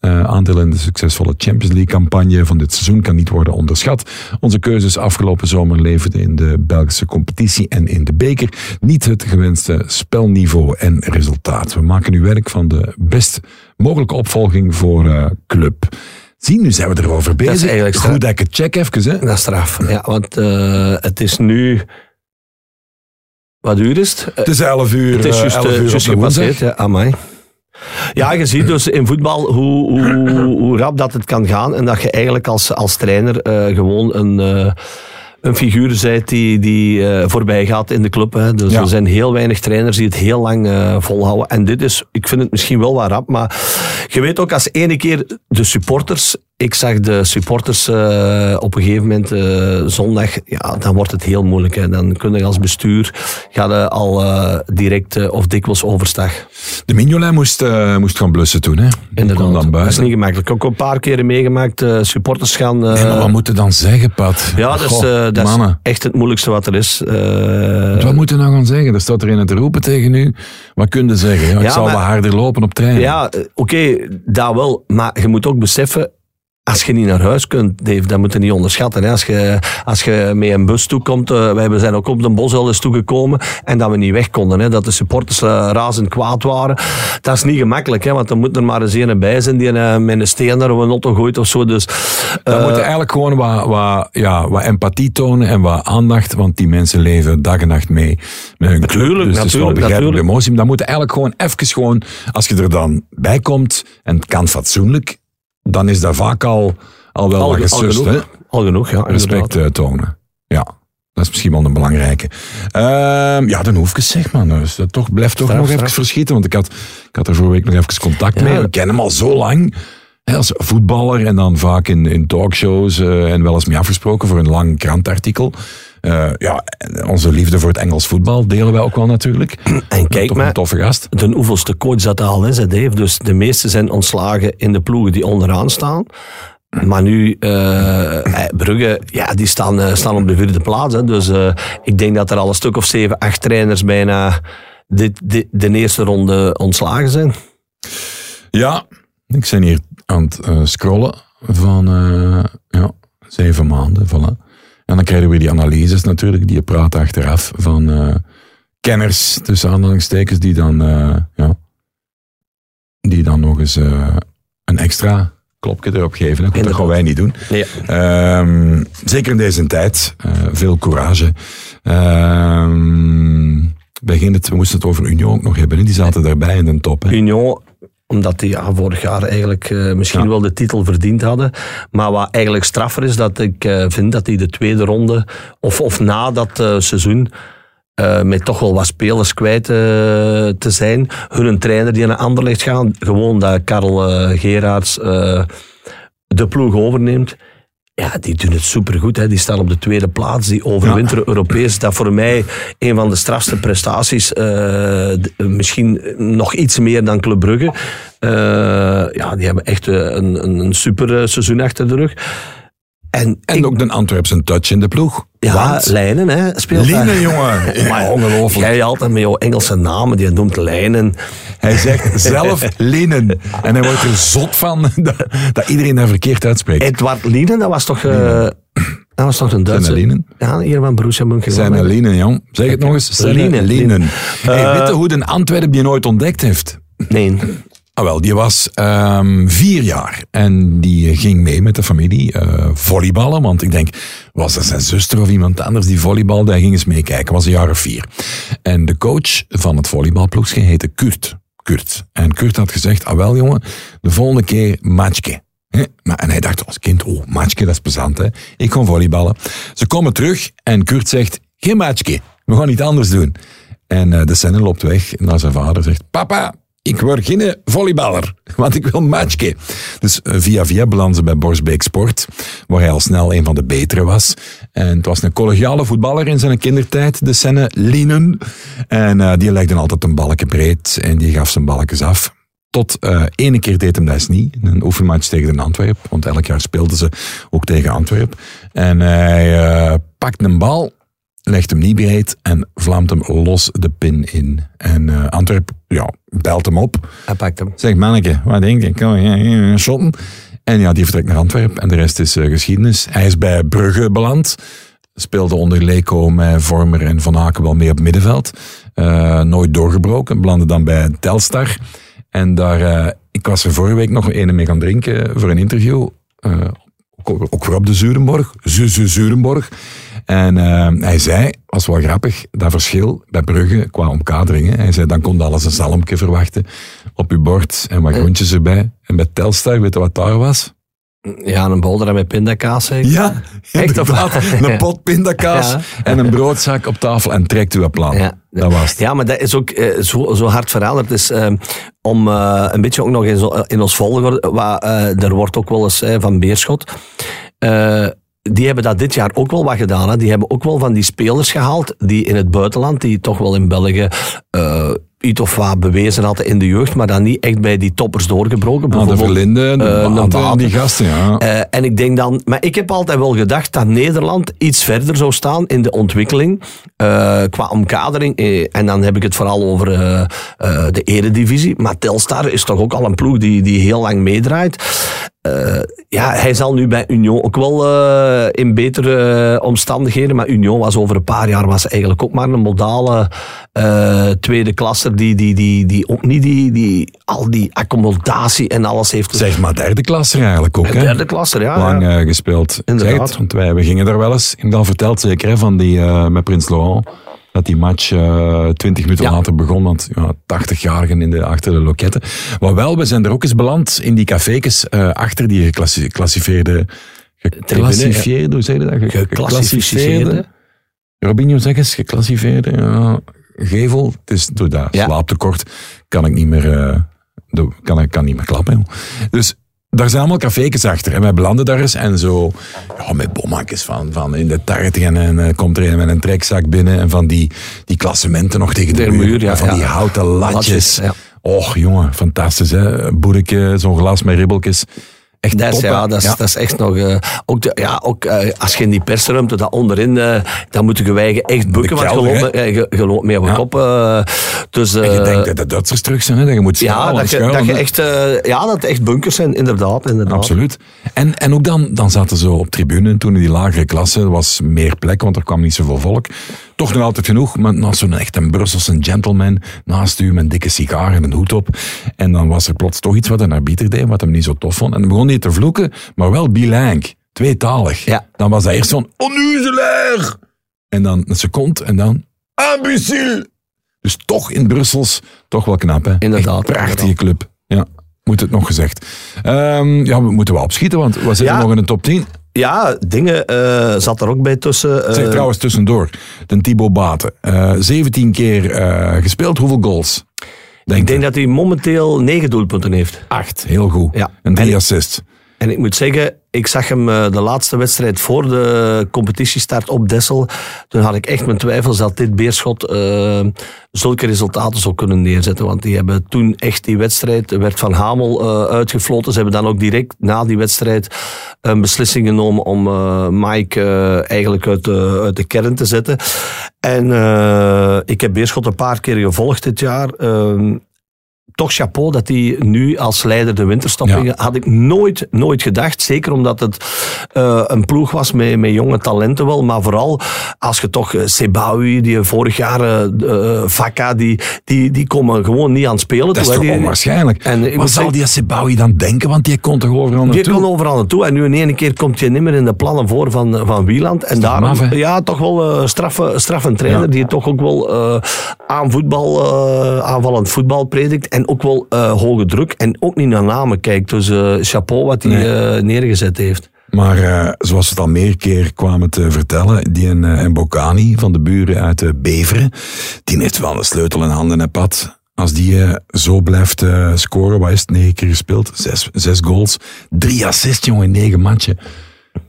Uh, aandeel in de succesvolle Champions League campagne van dit seizoen kan niet worden onderschat. Onze keuzes afgelopen zomer leverden in de Belgische competitie en in de beker niet het gewenste spelniveau en resultaat. We maken nu werk van de best mogelijke opvolging voor uh, club. Zie, nu zijn we erover bezig. Dat is eigenlijk Goed dat ik het check even. Hè. Dat is straf. Ja, want uh, het is nu... Wat uur is het? Het is 11 uur. Het is juist, 11 uur juist op de gepasseerd, ja, amai. Ja, je ziet dus in voetbal hoe, hoe, hoe rap dat het kan gaan en dat je eigenlijk als, als trainer uh, gewoon een, uh, een figuur bent die, die uh, voorbij gaat in de club. Hè. Dus Ja. er zijn heel weinig trainers die het heel lang volhouden. En dit is, ik vind het misschien wel wat rap, maar je weet ook als ene keer de supporters ik zag de supporters uh, op een gegeven moment uh, zondag, ja, dan wordt het heel moeilijk. Hè. Dan kun je als bestuur je al uh, direct of dikwijls overstag. De Mignolet moest, moest gaan blussen toen. Hè. Kwam dan dat is niet gemakkelijk. Ik heb ook een paar keren meegemaakt. supporters gaan. Nee, maar wat moet je dan zeggen, Pat? Ja, dat, is, dat is echt het moeilijkste wat er is. Wat moet je nou gaan zeggen? Er staat er een te roepen tegen u. Wat kun je zeggen? Ja, ik Ja, zal maar- wat harder lopen op trein. Ja, oké, okay, dat wel. Maar je moet ook beseffen. Als je niet naar huis kunt, Dave, dat moet je niet onderschatten. Hè. Als, je, als je met een bus toekomt, uh, wij zijn ook op de bos al eens toegekomen en dat we niet weg konden. Hè. Dat de supporters uh, razend kwaad waren. Dat is niet gemakkelijk, hè, want dan moet er maar eens een bij zijn die uh, met een steen naar een auto gooit of zo. Dus, Dan moet je eigenlijk gewoon wat, wat, ja, wat empathie tonen en wat aandacht, want die mensen leven dag en nacht mee met hun. Natuurlijk, Dus natuurlijk, natuurlijk. emotie. Maar dan moet je eigenlijk gewoon even gewoon, als je er dan bij komt en het kan fatsoenlijk, dan is dat vaak al, al wel al, wat al gesust, hè? genoeg. Al genoeg, ja. respect eh, tonen. Ja, dat is misschien wel een belangrijke. Ehm, ja, dan hoef ik het zeg, man. Dus dat toch, blijft toch Straf, nog even verschieten. Want ik had, ik had er vorige week nog even contact Ja. mee. We kennen hem al zo lang. Als voetballer en dan vaak in, in talkshows eh, en wel eens mee afgesproken voor een lang krantartikel. Eh, ja, onze liefde voor het Engels voetbal delen wij ook wel natuurlijk. En kijk toch maar, een toffe gast. de hoeveelste coach dat al is, hè, Dave. Dus de meeste zijn ontslagen in de ploegen die onderaan staan. Maar nu, eh, Brugge, ja, die staan, staan op de vierde plaats. Hè. Dus ik denk dat er al een stuk of zeven, acht trainers bijna dit, dit, de eerste ronde ontslagen zijn. Ja, ik ben hier aan het scrollen van ja, zeven maanden. Voilà. En dan krijgen we die analyses natuurlijk, die je praat achteraf van eh, kenners, tussen aanhalingstekens, die dan, eh, ja, die dan nog eens eh, een extra klopje erop geven. Goed, dat gaan wij niet doen. Nee. Ehm, zeker in deze tijd. veel courage. Het, we moesten het over Union ook nog hebben. hè. Die zaten daarbij in de top. Hè. Union, omdat die ja, vorig jaar eigenlijk eh, misschien Ja. wel de titel verdiend hadden. Maar wat eigenlijk straffer is, dat ik eh, vind dat die de tweede ronde, of, of na dat eh, seizoen, met toch wel wat spelers kwijt te zijn. Hun trainer die naar Anderlecht gaan, gewoon dat Karel Geraerts de ploeg overneemt. Ja, die doen het supergoed. Hè. Die staan op de tweede plaats. Die overwinteren Europees. Dat voor mij een van de strafste prestaties. eh, misschien nog iets meer dan Club Brugge. Eh, ja, die hebben echt eh, een, een, een super seizoen achter de rug. En, En ik- ook de Antwerpse touch in de ploeg. ja, Want Lijnen, hè, speelt daar. Lijnen, jongen. Maar ongelooflijk. Jij altijd met jouw Engelse namen, die noemt Lijnen. Hij zegt zelf Linen. En hij wordt er zot van dat, dat iedereen dat verkeerd uitspreekt. Edward Lienen, dat was toch, eh, dat was toch een Duitse... Zijn Lienen? Ja, hier van Borussia Zijn Mönchengladbach. Linen, jong. Zeg het nog eens. Zijn Lienen, Linen. Lienen. Hey, Eh, weet je hoe de Antwerp die nooit ontdekt heeft? Nee. Ah, wel, die was ehm, vier jaar en die ging mee met de familie eh, volleyballen. Want ik denk, was dat zijn zuster of iemand anders die volleybalde? Hij ging eens meekijken, was een jaar of vier. En de coach van het volleybalploegje heette Kurt. Kurt. En Kurt had gezegd, ah wel jongen, de volgende keer matchke. En hij dacht als kind, oh, matchke, dat is plezant hè. Ik kon volleyballen. Ze komen terug en Kurt zegt, geen matchke, we gaan iets anders doen. En eh, de scène loopt weg naar zijn vader zegt, papa, ik word geen volleyballer, want ik wil matchken. Dus eh, via via belandde ze bij Borsbeek Sport, waar hij al snel een van de betere was. En het was een collegiale voetballer in zijn kindertijd, de Senne Linen. En eh, die legde altijd een balken breed en die gaf zijn balkjes af. Tot uh, ene keer deed hem dat niet. Een oefenmatch tegen de Antwerp. Want elk jaar speelden ze ook tegen Antwerp. En hij uh, pakt een bal, legt hem niet breed en vlamt hem los de pin in. En uh, Antwerp ja, belt hem op. Hij pakt hem. Zegt, manneke, wat denk je? Kom, ja, ja, shotten. En ja, die vertrekt naar Antwerp. En de rest is geschiedenis. Hij is bij Brugge beland. Speelde onder Leko met Vormer en Van Aken wel mee op middenveld. nooit doorgebroken. Belandde dan bij Telstar. En daar, ik was er vorige week nog een mee gaan drinken voor een interview. Ook, weer op de Zurenborg. Zurenborg. En uh, hij zei, was wel grappig, dat verschil bij Brugge qua omkaderingen. Hij zei, dan kon je alles een zalmje verwachten op je bord en wat groentjes erbij. En bij Telstar, weet je wat daar was? Ja, een bolder met pindakaas zeker? Ja, echt of Een pot pindakaas ja. en een broodzak op tafel en trekt u een plan. Ja. Dat was het. Ja, maar dat is ook uh, zo, zo hard veranderd. Dus, uh, om uh, een beetje ook nog in, zo, in ons volgorde, waar, er wordt ook wel eens van Beerschot die hebben dat dit jaar ook wel wat gedaan. Hè. Die hebben ook wel van die spelers gehaald die in het buitenland, die toch wel in België iets of wat bewezen hadden in de jeugd, maar dan niet echt bij die toppers doorgebroken. Ah, de Verlinde, de die gasten, ja. Uh, en ik denk dan, maar ik heb altijd wel gedacht dat Nederland iets verder zou staan in de ontwikkeling uh, qua omkadering. En dan heb ik het vooral over de eredivisie. Maar Telstar is toch ook al een ploeg die, die heel lang meedraait. Uh, ja, hij zal nu bij Union ook wel uh, in betere uh, omstandigheden. Maar Union was over een paar jaar was eigenlijk ook maar een modale tweede die, die, die, die ook niet die, die, al die accommodatie en alles heeft. Zeg maar derde klasser eigenlijk ook. Hè? Derde klasser, ja. Lang ja. gespeeld. Inderdaad. Het, want wij we gingen er wel eens, in dan verteld zeker, hè, van die met Prins Laurent dat die match uh, 20 minuten ja. later begon, want ja, 80-jarigen in de, achter de loketten. Maar wel, we zijn er ook eens beland in die cafékes uh, achter die geclassificeerde... Geclassificeerde, hoe zeg je dat? Geclassificeerde. Robinho, zeg eens, geclassificeerde. Ja, gevel, het is door dat ja. slaaptekort kan ik niet meer... Uh, kan, ik kan niet meer klappen. Dus daar zijn allemaal cafékes achter. En wij belanden daar eens en zo, ja, met bommakjes van, van in de taart. En, en uh, komt er een met een trekzak binnen. En van die, die klassementen nog tegen de, de muur. ja, van die houten latjes. Och, jongen, fantastisch, hè. Boerke, zo'n glas met ribbeltjes. Echt dat is, ja, dat is, ja. dat is echt nog... Uh, ook de, ja, ook uh, als je in die persruimte, dat onderin, uh, dan moeten gewijgen echt bukken, want je loopt, je, je mee op ja. kop. dus, en je denkt dat de Duitsers terug zijn, hè, dat je moet ja, dat je, dat je echt, ja, dat het echt bunkers zijn, inderdaad. inderdaad. Absoluut. En, en ook dan, dan zaten ze op tribune, toen in die lagere klasse, was meer plek, want er kwam niet zoveel volk. Toch nog altijd genoeg, maar naast zo'n echt een Brusselse gentleman naast u met een dikke sigaar en een hoed op. En dan was er plots toch iets wat een arbiter deed, wat hem niet zo tof vond. En dan begon hij te vloeken, maar wel bilingue, tweetalig. Ja. Dan was hij eerst zo'n onnuzelaar. En dan een seconde en dan imbecile. Dus toch in Brussels, toch wel knap hè. Inderdaad. Echt prachtige inderdaad. club. Ja, moet het nog gezegd. Um, ja, we moeten wel opschieten, want we zitten ja. nog in de top 10. Ja, dingen uh, zat er ook bij tussen. Uh, zeg trouwens tussendoor, de Thibaut Baten. Uh, 17 keer uh, gespeeld, hoeveel goals? Denk ik denk dat hij momenteel 9 doelpunten heeft. Acht, heel goed. Ja. En drie assists. En ik moet zeggen, ik zag hem de laatste wedstrijd voor de competitiestart op Dessel. Toen had ik echt mijn twijfels dat dit Beerschot uh, zulke resultaten zou kunnen neerzetten. Want die hebben toen echt die wedstrijd, werd Van Hamel uh, uitgefloten. Ze hebben dan ook direct na die wedstrijd een beslissing genomen om uh, Mike eigenlijk uit de, uit de kern te zetten. En ik heb Beerschot een paar keer gevolgd dit jaar ehm, toch chapeau dat hij nu als leider de winterstoppingen ja. had ik nooit, nooit gedacht. Zeker omdat het uh, een ploeg was met, met jonge talenten wel. Maar vooral als je toch uh, Sebawi, die vorig jaar uh, Vakka, die, die, die komen gewoon niet aan het spelen. Dat is toch onwaarschijnlijk. En Wat zal die Sebawi dan denken? Want die kon toch overal naartoe? Die kon overal naartoe. En nu in één keer komt je niet meer in de plannen voor van, van Wieland. En daarom, maf, ja, toch wel uh, straffe, straffe trainer ja. die toch ook wel aan voetbal, aanvallend voetbal predikt. En ook wel uh, hoge druk en ook niet naar namen kijkt. Dus uh, chapeau wat hij nee. uh, neergezet heeft. Maar uh, zoals we het al meer keer kwamen te vertellen, die en, uh, Bocani van de buren uit uh, Beveren, die heeft wel een sleutel in handen en pad. als die eh, zo blijft eh, scoren, wat is het, negen keer gespeeld, zes, zes goals, drie assists, jongen, in negen matchen.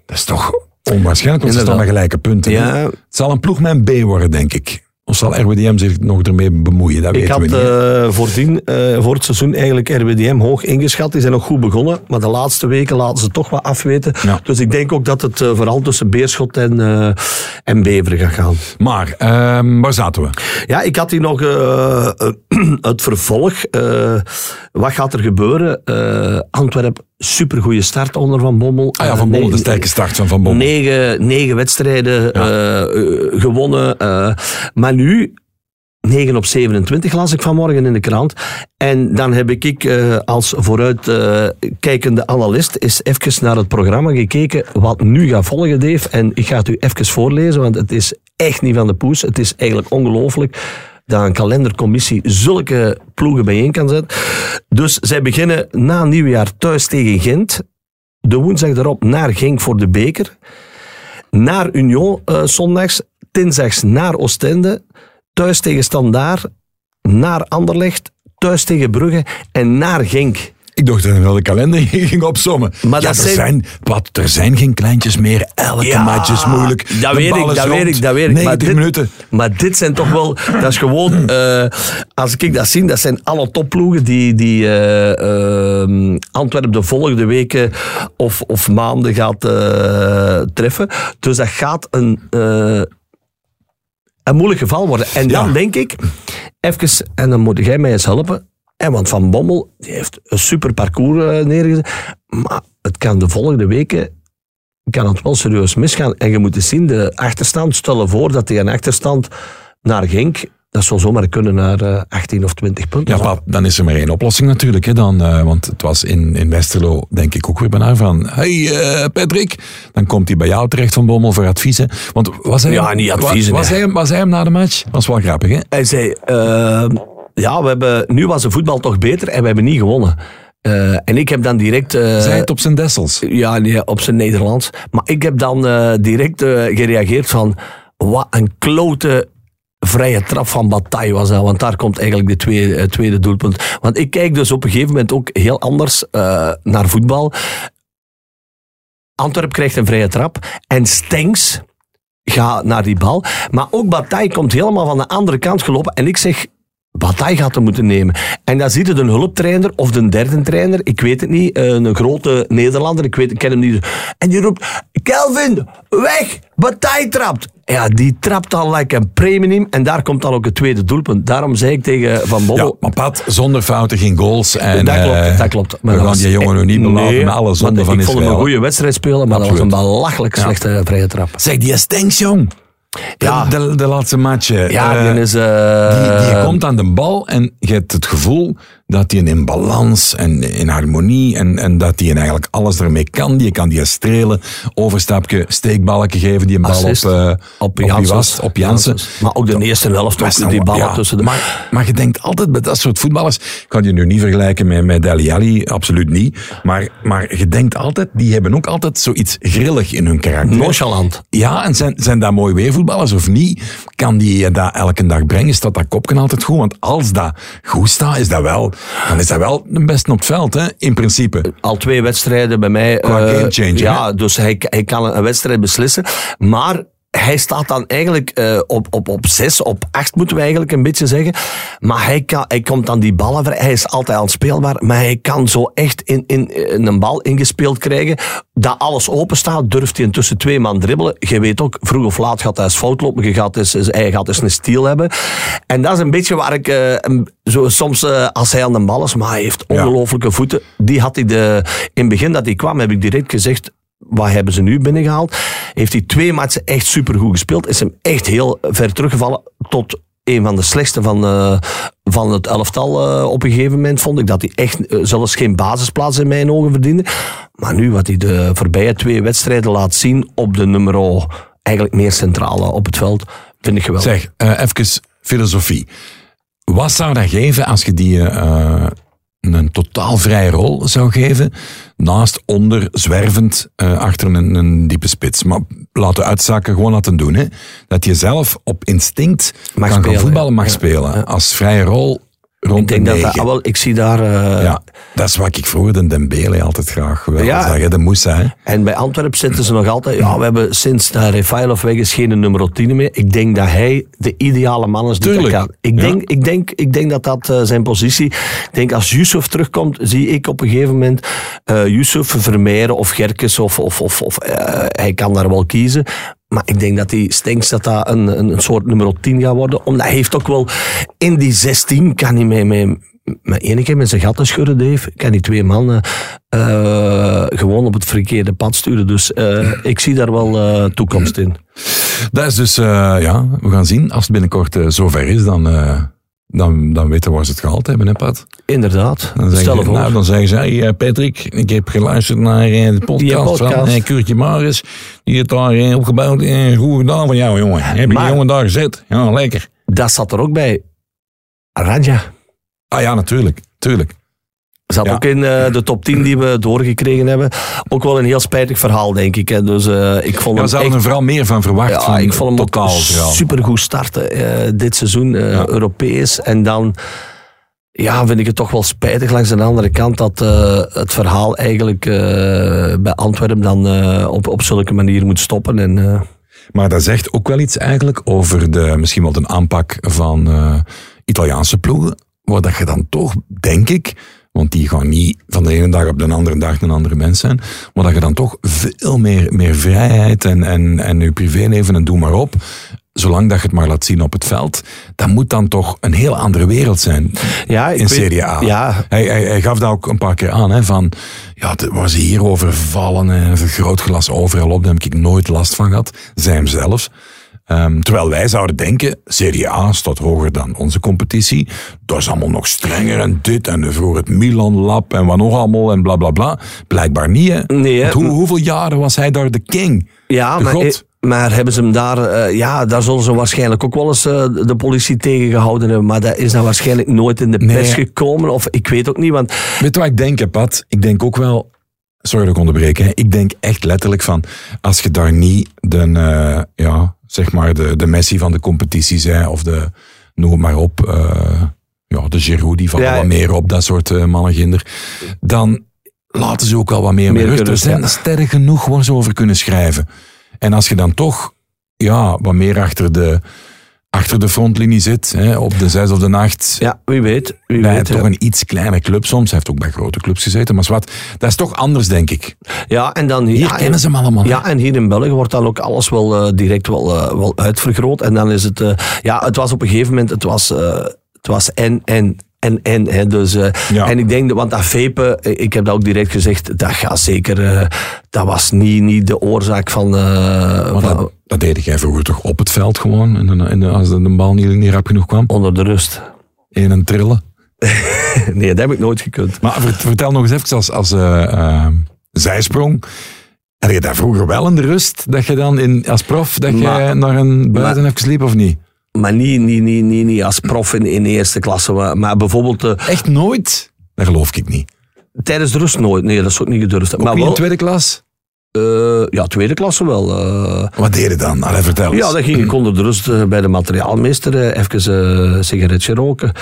Dat is toch onwaarschijnlijk, want ze staan met gelijke punten. Ja. Het zal een ploeg met een B worden, denk ik. Of zal RWDM zich nog ermee bemoeien, dat Ik had we niet. eh, voordien, eh, voor het seizoen eigenlijk RWDM hoog ingeschat. Die zijn nog goed begonnen, maar de laatste weken laten ze toch wat afweten. Ja. Dus ik denk ook dat het eh, vooral tussen Beerschot en, en Beveren gaat gaan. Maar, ehm, waar zaten we? Ja, ik had hier nog het vervolg. Wat gaat er gebeuren? Antwerpen, supergoeie start onder Van Bommel. Ah ja, Eh, Van Bommel, de sterke start van Van Bommel. Negen, negen wedstrijden eh, eh, gewonnen. maar nu, 9 op 27 las ik vanmorgen in de krant. En dan heb ik eh, als vooruitkijkende analist eens even naar het programma gekeken wat nu gaat volgen, Dave. En ik ga het u even voorlezen, want het is echt niet van de poes. Het is eigenlijk ongelooflijk dat een kalendercommissie zulke ploegen bijeen kan zetten. Dus zij beginnen na nieuwjaar thuis tegen Gent. De woensdag daarop naar Genk voor de beker. Naar Union eh, zondags. Dinsdags naar Oostende. Thuis tegen Standaard. Naar Anderlecht. Thuis tegen Brugge. En naar Genk. Ik dacht dat hij wel de kalender ging opzommen. Maar ja, dat er, zijn- zijn, wat, er zijn geen kleintjes meer. Elke Ja, match is moeilijk. Dat weet ik, dat weet ik, dat weet ik. 90 Maar dit, minuten. Maar dit zijn toch wel, dat is gewoon, eh, als ik dat zie, dat zijn alle topploegen die, die eh, ehm, Antwerpen de volgende weken of, of maanden gaat eh, treffen. Dus dat gaat een, eh, een moeilijk geval worden. En dan Ja. denk ik, even, en dan moet jij mij eens helpen. En want Van Bommel die heeft een super parcours eh, neergezet. Maar het kan de volgende weken kan het wel serieus misgaan. En je moet eens zien, de achterstand, stel voor dat die een achterstand naar Genk, dat zou zomaar kunnen naar eh, 18 of 20 punten. Ja, pap, dan is er maar één oplossing natuurlijk. Hè, dan, eh, want het was in, in Westerlo, denk ik, ook weer bijna van... Hey eh, Patrick, dan komt hij bij jou terecht van Bommel voor adviezen. Want was hij, Ja, niet adviezen, Was, hij, was hij hem na de match? was wel grappig, hè? Hij zei, eh, ja, we hebben, nu was de voetbal toch beter en we hebben niet gewonnen. Eh, en ik heb dan direct... eh, Zij het op zijn dessels. Ja, nee, op zijn Nederlands. Maar ik heb dan eh, direct gereageerd van... Wat een klote vrije trap van Bataille was dat. Want daar komt eigenlijk de tweede, tweede doelpunt. Want ik kijk dus op een gegeven moment ook heel anders naar voetbal. Antwerp krijgt een vrije trap. En Stenks gaat naar die bal. Maar ook Bataille komt helemaal van de andere kant gelopen. En ik zeg... Bataille gaat hem moeten nemen. En dan ziet het een hulptrainer of de derde trainer, ik weet het niet, eh, een grote Nederlander, ik, weet, ik ken hem niet. En die roept, Kelvin, weg, Bataille trapt. Ja, die trapt dan like een premium en daar komt dan ook het tweede doelpunt. Daarom zei ik tegen Van Ja, Bommel... maar Pat, zonder fouten geen goals. En, dat klopt, eh, dat klopt. we dat gaan die jongen nog niet belaten Nee, alle zonden van Ik vond hem Israël. een goede wedstrijd spelen, maar Absoluut. dat was een belachelijk slechte vrije trap. Zeg, die Stenks, jong. Ja. de, de laatste matchen. Ja, Eh, die is... eh, Die, die komt aan de bal en je hebt het gevoel dat hij in balans en in harmonie en, en dat hij eigenlijk alles ermee kan. Die kan die strelen, overstapje, steekballen geven, die een bal Assist. op, eh, op was? Op Jansen. Janssens. Maar ook de eerste helft, is ook nou- die ballen ja, tussen de... Maar, maar je denkt altijd bij dat soort voetballers, ik kan je nu niet vergelijken met, met Deli Ali, absoluut niet. Maar, maar je denkt altijd, die hebben ook altijd zoiets grillig in hun karakter. Nonchalant. Ja, en zijn, zijn dat mooi weervoetballers of niet? Kan die dat elke dag brengen? Staat dat kopje altijd goed? Want als dat goed staat, is dat wel, dan is dat wel de beste op het veld, hè? in principe. al twee wedstrijden bij mij. Qua eh, gamechanger, Ja, hè? dus hij, hij kan een wedstrijd beslissen. Maar hij staat dan eigenlijk eh, op, op, op zes, op acht moeten we eigenlijk een beetje zeggen. Maar hij, kan, hij komt dan die ballen vrij. Hij is altijd aanspeelbaar. Maar hij kan zo echt in, in, in een bal ingespeeld krijgen. Dat alles open staat, durft hij tussen twee man dribbelen. Je weet ook, vroeg of laat gaat hij eens fout lopen. Je gaat eens, hij gaat eens een stiel hebben. En dat is een beetje waar ik eh, zo, soms, eh, als hij aan de bal is, maar hij heeft Ja. ongelooflijke voeten. Die had hij de, in het begin dat hij kwam, heb ik direct gezegd, wat hebben ze nu binnengehaald? Heeft hij twee matchen echt supergoed gespeeld. Is hem echt heel ver teruggevallen tot een van de slechtste van, eh, van het elftal eh, op een gegeven moment. Vond ik dat hij echt eh, zelfs geen basisplaats in mijn ogen verdiende. Maar nu wat hij de voorbije twee wedstrijden laat zien op de nummer eigenlijk meer centrale op het veld, vind ik geweldig. Zeg, even filosofie. Wat zou dat geven als je die een totaal vrije rol zou geven, naast, onder, zwervend, eh, achter een, een diepe spits? Maar laten uitzakken, gewoon laten doen. Hè? Dat je zelf op instinct Mag kan spelen, gaan voetballen, mag ja. spelen. Als vrije rol rond Ik denk de dat dat, wel, ik zie daar... eh, ja, dat is wat ik vroeger de Dembele altijd graag wil Ja. zeggen. De Moussa, hè. En bij Antwerpen zitten ze nog altijd... Ja, we hebben sinds dat Refailov weg is geen nummer 10 meer. Ik denk dat hij de ideale man is die kan. Ik Ja. denk, ik, denk, ik denk dat dat eh, zijn positie... Ik denk als Yusuf terugkomt, zie ik op een gegeven moment... eh Yusuf, Vermeeren of Gerkes of... of, of, of hij kan daar wel kiezen. Maar ik denk dat die Stenks dat dat een, een, soort nummer 10 gaat worden. Omdat hij heeft ook wel... In die 16 kan hij mee... mee met één keer met zijn gatten schudden, Dave, kan die twee mannen eh, gewoon op het verkeerde pad sturen. Dus eh, ik zie daar wel eh, toekomst in. Dat is dus, ja, we gaan zien. Als het binnenkort zover is, dan, dan, dan weten we waar ze het gehaald hebben, hè Pat? Inderdaad. Dan zeggen, ze, voor. nou, dan zeggen ze, hey, eh, Patrick, ik heb geluisterd naar eh, de podcast, podcast. van eh, Kuurtje Maris. Die heeft daar eh, opgebouwd. Eh, goed gedaan van jou, jongen. Heb je die jongen daar gezet? Ja, lekker. Dat zat er ook bij. Radja. Ah ja, natuurlijk. Tuurlijk. Zat Ja. ook in eh, de top 10 die we doorgekregen hebben. Ook wel een heel spijtig verhaal, denk ik. Hè. Dus eh, ik vond Ja, zouden echt er vooral meer van verwacht. Ja, van ik vond hem totaal supergoed starten eh, dit seizoen. Europees. En dan ja, vind ik het toch wel spijtig langs de andere kant dat het verhaal eigenlijk bij Antwerpen dan op, op zulke manier moet stoppen. En, Maar dat zegt ook wel iets eigenlijk over de, misschien wel de aanpak van Italiaanse ploegen. Waar dat je dan toch, denk ik, want die gaan niet van de ene dag op de andere dag een andere mens zijn, maar dat je dan toch veel meer, meer vrijheid en, en, en je privéleven en doe maar op, zolang dat je het maar laat zien op het veld, dat moet dan toch een heel andere wereld zijn ja, in weet- Serie A. Ja, Hij, hij, hij gaf dat ook een paar keer aan, hè, van, ja, was hier overvallen en een vergrootglas overal op, daar heb ik nooit last van gehad. Zij hem zelfs. Ehm, terwijl wij zouden denken, Serie A staat hoger dan onze competitie. Dat is allemaal nog strenger en dit en voor het Milan-lab en wat nog allemaal en bla bla bla. Blijkbaar niet, hè. Nee, hè. Want hoe, hoeveel jaren was hij daar de king? ja De maar, god. maar hebben ze hem daar... eh, ja, daar zullen ze waarschijnlijk ook wel eens eh, de politie tegengehouden hebben. Maar dat is dan waarschijnlijk nooit in de Nee. pers gekomen. Of ik weet ook niet, want... Weet je wat ik denk, hè, Pat? Ik denk ook wel... Sorry dat ik onderbreek. Hè. Ik denk echt letterlijk van... Als je daar niet de, eh, ja, zeg maar de, de Messi van de competitie zei... Of de... Noem het maar op. eh, ja, de Giroud, die vallen Ja, wat meer op. Dat soort uh, mannenginder. Dan laten ze ook al wat meer, Meer rust. Er zijn ja. sterren genoeg waar ze over kunnen schrijven. En als je dan toch... Ja, wat meer achter de... Achter de frontlinie zit, hè, op de zes of de acht. Ja, wie weet. Wie Bij weet toch ja. een iets kleine club soms. Hij heeft ook bij grote clubs gezeten. Maar wat, dat is toch anders, denk ik. Ja, en dan Hier ja, kennen ze hem allemaal. Ja, en hier in België wordt dan ook alles wel eh, direct wel, eh, wel uitvergroot. En dan is het... eh, ja, het was op een gegeven moment... Het was, het was en, en, en, en. Hè, dus, eh, Ja. En ik denk, dat- want dat vapen, eh, ik heb dat ook direct gezegd, dat gaat zeker... eh, dat was niet, niet de oorzaak van... dat, deed jij vroeger toch op het veld gewoon. En, en als de, de bal niet, niet rap genoeg kwam. onder de rust. In een trillen. Nee, dat heb ik nooit gekund. Maar ver- vertel nog eens even als, als eh, zijsprong. Had je daar vroeger wel in de rust? Dat je dan in, als prof dat je naar een buiten even sliep of niet? Maar niet, niet, niet, niet, niet als prof in, in de eerste klasse. Maar, maar bijvoorbeeld eh, Echt nooit? Dat geloof ik niet. tijdens de rust nooit. Nee, dat is ook niet gedurfd. Ook Maar niet in wel, tweede klas? Eh, ja, tweede klasse wel. eh. Wat deed je dan? Allee, vertel eens. Ja, dan ging ik onder de rust eh, bij de materiaalmeester even een sigaretje roken.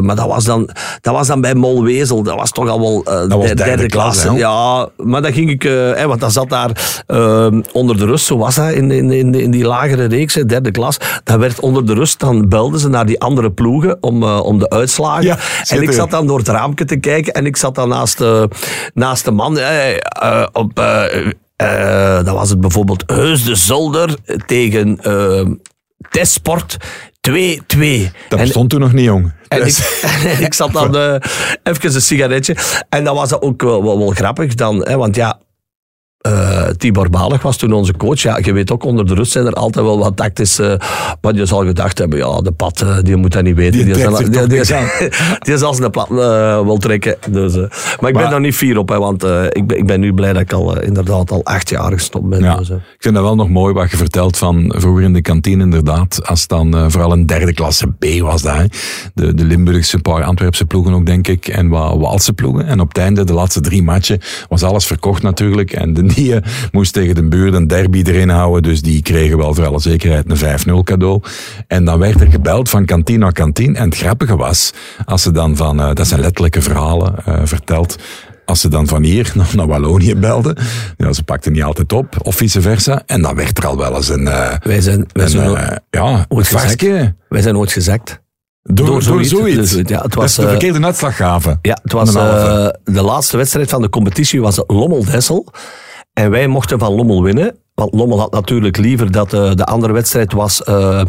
Maar dat was, dan, dat was dan bij Molwezel. Dat was toch al wel was de- derde klas, hè? Ja, maar dan ging ik... want dat zat daar onder de rust. Zo was dat in, in, in, in die lagere reeks, hè, derde klas. Dan werd onder de rust, dan belden ze naar die andere ploegen om, om de uitslagen. Ja, en ik zat dan door het raampje te kijken en ik zat dan naast, naast de man op... eh, eh, dan was het bijvoorbeeld Heus de Zolder tegen eh Testsport 2-2. Dat En- bestond toen nog niet, jong. en Dus- ik, en ik zat dan eh, even een sigaretje. En dan was dat ook wel, wel, wel grappig dan. Hè, want ja, eh, Tibor Balig was toen onze coach. Ja, je weet ook, onder de rust zijn er altijd wel wat tactische... maar je zal gedacht hebben, ja, de pad, eh, die moet dat niet weten. Die trekt zal, die, die, zal- die zal zijn plat eh, wel trekken. Dus, maar ik ben daar niet fier op, hè, want ik, ben, ik ben nu blij dat ik al inderdaad al acht jaar gestopt ben. Ja. Dus. Ik vind dat wel nog mooi wat je vertelt van vroeger in de kantine inderdaad. Als het dan vooral een derde klasse B was dat. hè. De, de Limburgse paar Antwerpse ploegen ook denk ik. En wat Waalse ploegen. En op het einde, de laatste drie matchen, was alles verkocht natuurlijk. En de die eh, moest tegen de buurt een derby erin houden. Dus die kregen wel voor alle zekerheid een 5-0 cadeau. En dan werd er gebeld van kantine naar kantine. En het grappige was, als ze dan van, eh, dat zijn letterlijke verhalen uh, verteld. Als ze dan van hier naar, Wallonië belden, ja, ze pakten niet altijd op, of vice versa. En dan werd er al wel eens een, uh, wij zijn, wij een, zijn uh, ja, ooit gezakt. Wij zijn ooit gezakt. Door, door, zoiets. Door zoiets. Dus, ja, het was, de verkeerde uitslag gaven. Ja, het was uh, de laatste wedstrijd van de competitie was Lommel-Dessel. En wij mochten van Lommel winnen. Want Lommel had natuurlijk liever dat uh, de andere wedstrijd was uh,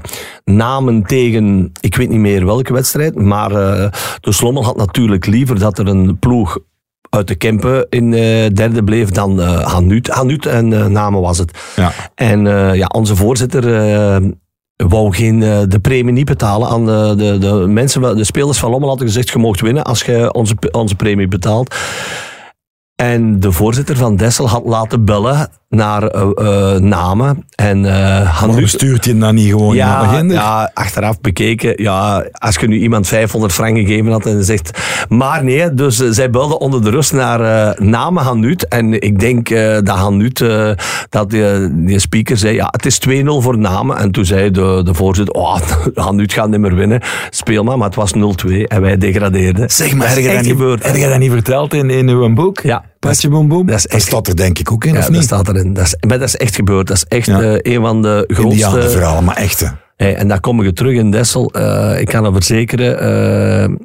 namen tegen, ik weet niet meer welke wedstrijd, maar uh, dus Lommel had natuurlijk liever dat er een ploeg uit de Kempen in derde bleef dan Hanut. Hanut en namen was het. Ja. En ja, onze voorzitter wou geen, de premie niet betalen aan de, de, de mensen, de spelers van Lommel hadden gezegd, je mocht winnen als je onze, onze premie betaalt. En de voorzitter van Dessel had laten bellen naar uh, uh, namen. En, uh, Waarom stuurt je dan niet gewoon ja, naar de Ja, achteraf bekeken. Ja, als je nu iemand 500 frank gegeven had en zegt... Maar nee, dus zij belden onder de rust naar namen Hanut. En ik denk dat Hanut, dat die, die, speaker zei... Ja, het is 2-0 voor namen. En toen zei de, de voorzitter... Oh, Hanut gaat niet meer winnen. Speel maar. Maar het was 0-2 en wij degradeerden. Zeg maar, heb je dat niet verteld in, in uw boek? Ja. Patje Boom Boom? Dat, is echt, staat er denk ik ook in, ja, of niet? dat staat erin. Dat is, maar dat is echt gebeurd. Dat is echt ja. uh, een van de grootste... verhalen, maar echte. Hey, en daar kom ik terug in Dessel. Uh, ik kan het verzekeren... Uh,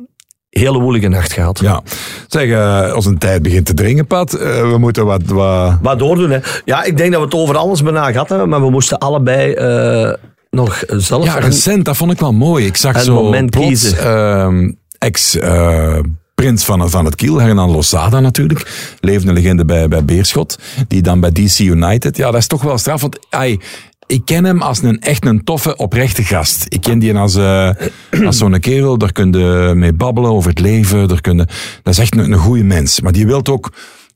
hele woelige nacht gehad. Ja. Zeg, uh, als een tijd begint te dringen, Pat, uh, we moeten wat... Wat, wat doordoen, hè. Ja, ik denk dat we het over alles bijna gehad hebben, maar we moesten allebei... Uh, nog zelf... Ja, recent, dat vond ik wel mooi. Ik zag zo moment plots, kiezen. ex prins van, van het Kiel, Hernan Losada natuurlijk, levende legende bij, bij Beerschot, die dan bij DC United, ja, dat is toch wel straf, want ai, ik ken hem als een echt een toffe, oprechte gast. Ik ken die als, uh, als zo'n kerel, daar kun je mee babbelen over het leven, daar kun je, dat is echt een, een goede mens. Maar die wilt ook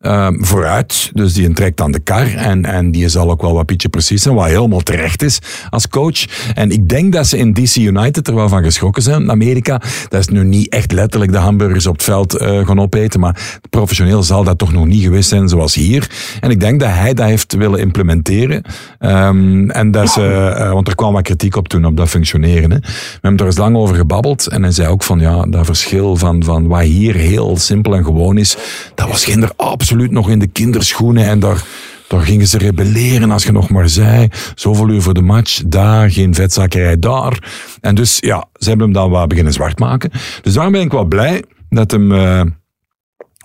uh, vooruit. Dus die trekt aan de kar en, en die zal ook wel wat pietje precies zijn, wat helemaal terecht is als coach. En ik denk dat ze in DC United er wel van geschrokken zijn. In Amerika, dat is nu niet echt letterlijk de hamburgers op het veld uh, gaan opeten, maar professioneel zal dat toch nog niet geweest zijn zoals hier. En ik denk dat hij dat heeft willen implementeren. Um, en dat ze, uh, want er kwam wat kritiek op toen op dat functioneren. We hebben er eens lang over gebabbeld en hij zei ook van ja, dat verschil van, van wat hier heel simpel en gewoon is, dat was geen absoluut nog in de kinderschoenen en daar, daar gingen ze rebelleren als je nog maar zei. Zoveel uur voor de match, daar, geen vetzakerij daar. En dus ja, ze hebben hem dan wat beginnen zwart maken. Dus daarom ben ik wel blij dat hem... Uh,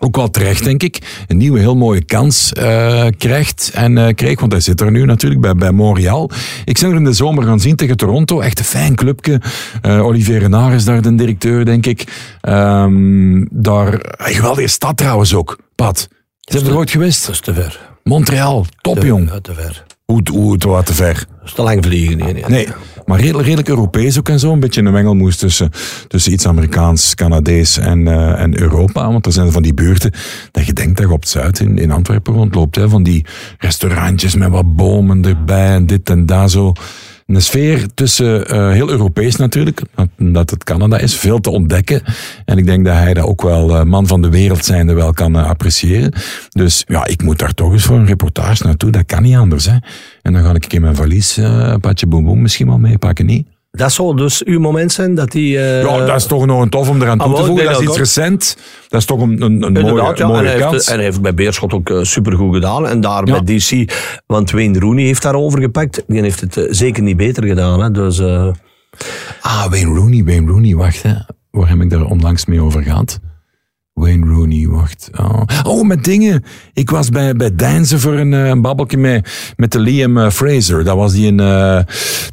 ook wel terecht, denk ik, een nieuwe heel mooie kans uh, krijgt en uh, kreeg. Want hij zit er nu natuurlijk bij, bij Montreal. Ik zou er in de zomer gaan zien tegen Toronto. Echt een fijn clubje. Olivier Renard is daar de directeur, denk ik. Um, daar, een geweldige stad trouwens ook, Pat. Zijn er ooit geweest? Dat is te ver. Montreal, top te, jong. Te ver. Hoe, hoe het te ver? Dat is te lang vliegen. Nee, nee. nee maar redelijk, redelijk Europees ook en zo. Een beetje een mengelmoes tussen, tussen iets Amerikaans, Canadees en, uh, en Europa. Want er zijn van die buurten dat je denkt dat je op het Zuid in, in Antwerpen rondloopt. Hè, van die restaurantjes met wat bomen erbij en dit en daar zo een sfeer tussen uh, heel Europees natuurlijk, dat het Canada is, veel te ontdekken. En ik denk dat hij dat ook wel, uh, man van de wereld zijnde, wel kan uh, appreciëren. Dus ja, ik moet daar toch eens voor een reportage naartoe, dat kan niet anders. Hè. En dan ga ik in mijn valies een patje boem boem misschien wel meepakken, niet? Dat zou dus uw moment zijn dat die... Uh... Ja, dat is toch nog een tof om eraan toe Ah, te voegen. Dat is iets recent. Dat is toch een, een, een mooie, ja. mooie en, hij kans. heeft, en hij heeft bij Beerschot ook uh, supergoed gedaan. En daar Ja. bij DC, want Wayne Rooney heeft daar overgepakt. Die heeft het eh, zeker niet beter gedaan. Hè. Dus, eh, Ah, Wayne Rooney, Wayne Rooney, wacht hè. Waar heb ik daar onlangs mee over gehad? Wayne Rooney, wacht. Oh, oh met dingen. Ik was bij, bij Deinzen voor een, eh, een babbelje met, met de Liam eh, Fraser. Dat was die een eh,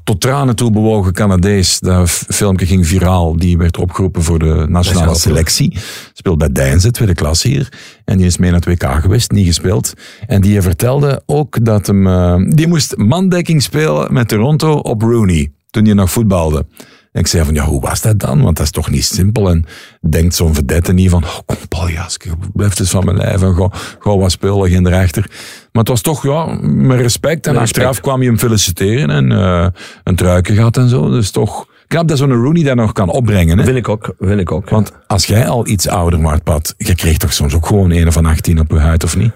tot tranen toe bewogen Canadees. Dat filmpje ging viraal. Die werd opgeroepen voor de nationale selectie. Speelt bij Deinzen, tweede klas hier. En die is mee naar het WK geweest, niet gespeeld. En die vertelde ook dat hem... die moest mandekking spelen met Toronto op Rooney. Toen hij nog voetbalde. En ik zei van, ja, hoe was dat dan? Want dat is toch niet simpel. En denkt zo'n vedette niet van, oh, kom Paljas, blijf eens van mijn lijf en ga, ga wat spelen, geen erachter. Maar het was toch, ja, met respect. En Met achteraf respect. kwam je hem feliciteren en eh, een truiken gehad en zo. Dus toch knap dat zo'n Rooney dat nog kan opbrengen. Hè? vind ik ook. Vind ik ook. Want als jij al iets ouder wordt, Pat, je kreeg toch soms ook gewoon een van 18 op je huid, of niet?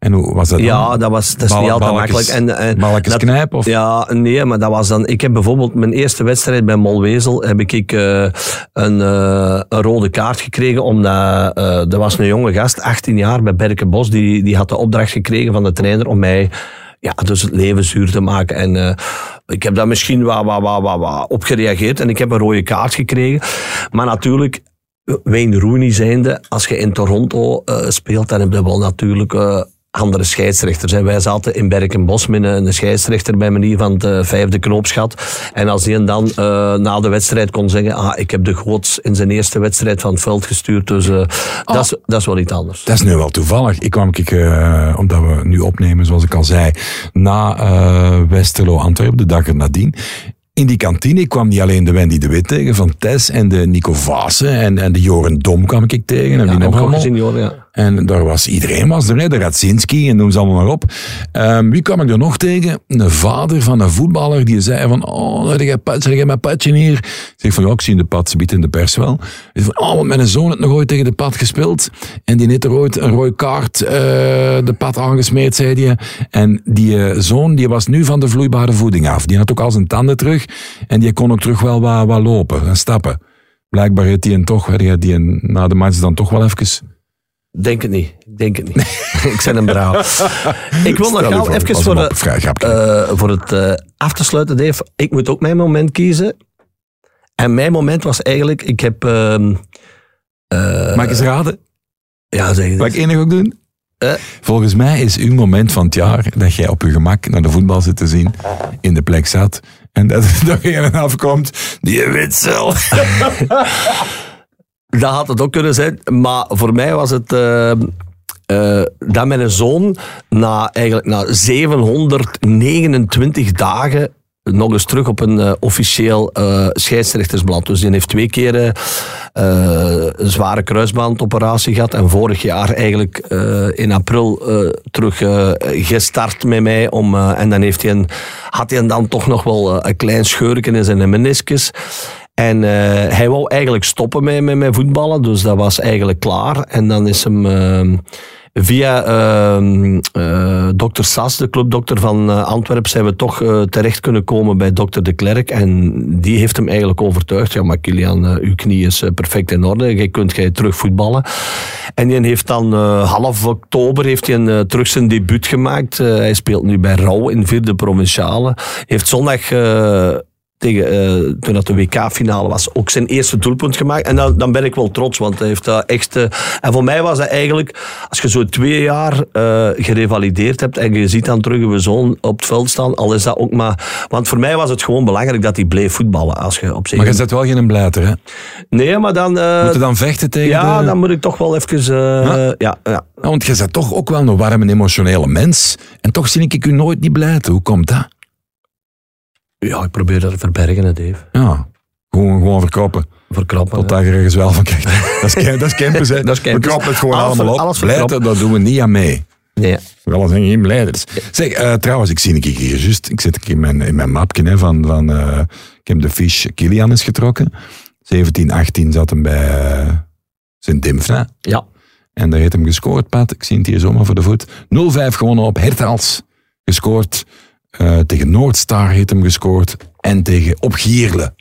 En hoe was dat dan? Ja, dat, was, dat is Bal- niet altijd makkelijk. En, en, balletjes dat- knijpen, of? Ja, nee, maar dat was dan... Ik heb bijvoorbeeld mijn eerste wedstrijd bij Molwezel heb ik eh, een, eh, een rode kaart gekregen, omdat eh er was een jonge gast, 18 jaar, bij Berkenbos, die, die had de opdracht gekregen van de trainer om mij ja, dus het leven zuur te maken. En eh, ik heb daar misschien wat, wat, wat, wat, wat op gereageerd en ik heb een rode kaart gekregen. Maar natuurlijk, Wayne Rooney zijnde, als je in Toronto eh, speelt, dan heb je wel natuurlijk eh, andere scheidsrechters. Hè. Wij zaten in Berkenbos met een, scheidsrechter bij manier van het eh, vijfde knoopsgat. En als die dan eh, na de wedstrijd kon zeggen, ah, ik heb de Goots in zijn eerste wedstrijd van het veld gestuurd, dus eh, dat, is, dat is wel iets anders. Dat is nu wel toevallig. Ik kwam, ik, eh, omdat we nu opnemen, zoals ik al zei, na eh, Westerlo Antwerpen, de dag nadien. In die kantine kwam niet alleen de Wendy de Wit tegen van Tess en de Nico Vaassen en, en de Joren Dom kwam ik tegen. En Ja, wie nog ook nog allemaal. gezien, hoor, ja. En daar was iedereen was er, hè, de Radzinski en noem ze allemaal maar op. Ehm, wie kwam ik er nog tegen? Een vader van een voetballer die zei van, oh, zeg jij, jij mijn patje hier? Ik zeg van, ja, ik zie de pad, ze biedt in de pers wel. Zei van, oh, want mijn zoon heeft nog ooit tegen de pad gespeeld. En die heeft er ooit een rode kaart eh, de pad aangesmeerd, zei hij. En die eh, zoon, die was nu van de vloeibare voeding af. Die had ook al zijn tanden terug. En die kon ook terug wel wat, lopen en stappen. Blijkbaar heeft die een toch, die, die na de match dan toch wel even... Denk het niet. Ik denk het niet. ik ben een brouw. ik wil nog voor, even voor, de, eh, voor het eh, af te sluiten, Dave. Ik moet ook mijn moment kiezen. En mijn moment was eigenlijk, ik heb... ehm, eh, Mag ik eens raden? ja, zeg je Mag ik enig ook doen? Eh? Volgens mij is uw moment van het jaar dat jij op je gemak naar de voetbal zit te zien, in de plek zat, en dat er nog een afkomt, die witsel. Dat had het ook kunnen zijn. Maar voor mij was het... eh, eh, dat mijn zoon na, eigenlijk, na 729 dagen nog eens terug op een eh, officieel scheidsrechtersblad. Dus die heeft twee keer een zware kruisbandoperatie gehad. En vorig jaar eigenlijk in april terug gestart met mij. Om, en dan heeft hij een, had hij dan toch nog wel een klein scheurken in zijn meniscus. En eh, hij wou eigenlijk stoppen met, met, voetballen, dus dat was eigenlijk klaar. En dan is hem eh, via eh, dokter Sas, de clubdokter van eh, Antwerpen, zijn we toch terecht kunnen komen bij dokter De Klerk. En die heeft hem eigenlijk overtuigd, ja maar Kilian, uw knie is perfect in orde, je kunt jij terug voetballen. En die heeft dan half oktober heeft hij een, terug zijn debuut gemaakt. Hij speelt nu bij Rauw in vierde provinciale. Heeft zondag... eh, tegen, toen dat de WK-finale was, ook zijn eerste doelpunt gemaakt. En dan, dan ben ik wel trots, want hij heeft dat echt... eh, en voor mij was dat eigenlijk, als je zo twee jaar eh, gerevalideerd hebt en je ziet dan terug je zoon op het veld staan, al is dat ook maar... Want voor mij was het gewoon belangrijk dat hij bleef voetballen. Als je op zich... Maar je zet wel geen blijter, hè? Nee, maar dan... Moet je dan vechten tegen ja, de... dan moet ik toch wel even... ja? Ja, ja. Ja, want je bent toch ook wel een warme, emotionele mens. En toch zie ik u nooit niet blijten. Hoe komt dat? Ja, ik probeer dat te verbergen, hè, Dave. Ja, gewoon, gewoon verkopen. Verkrappen. Tot daar ergens wel van krijgt. Dat is, dat is hè. Dat is campus. We kroppen het gewoon Alles allemaal op. Blijten, verkroppen. dat doen we niet aan mee. Nee. Wel zijn geen blijders. Zeg, eh, trouwens, ik zie een keer hier juist. Ik zit in mijn, in mijn mapje hè, van, van eh, ik heb de fiche Kilian is getrokken. 17, 18 zat hem bij uh, Sint-Dimfna. Ja. En daar heeft hem gescoord, Pat. Ik zie het hier zomaar voor de voet. 0-5 gewonnen op Hertals. Gescoord. Eh, tegen Noordstar heeft hem gescoord. En tegen op Gierle.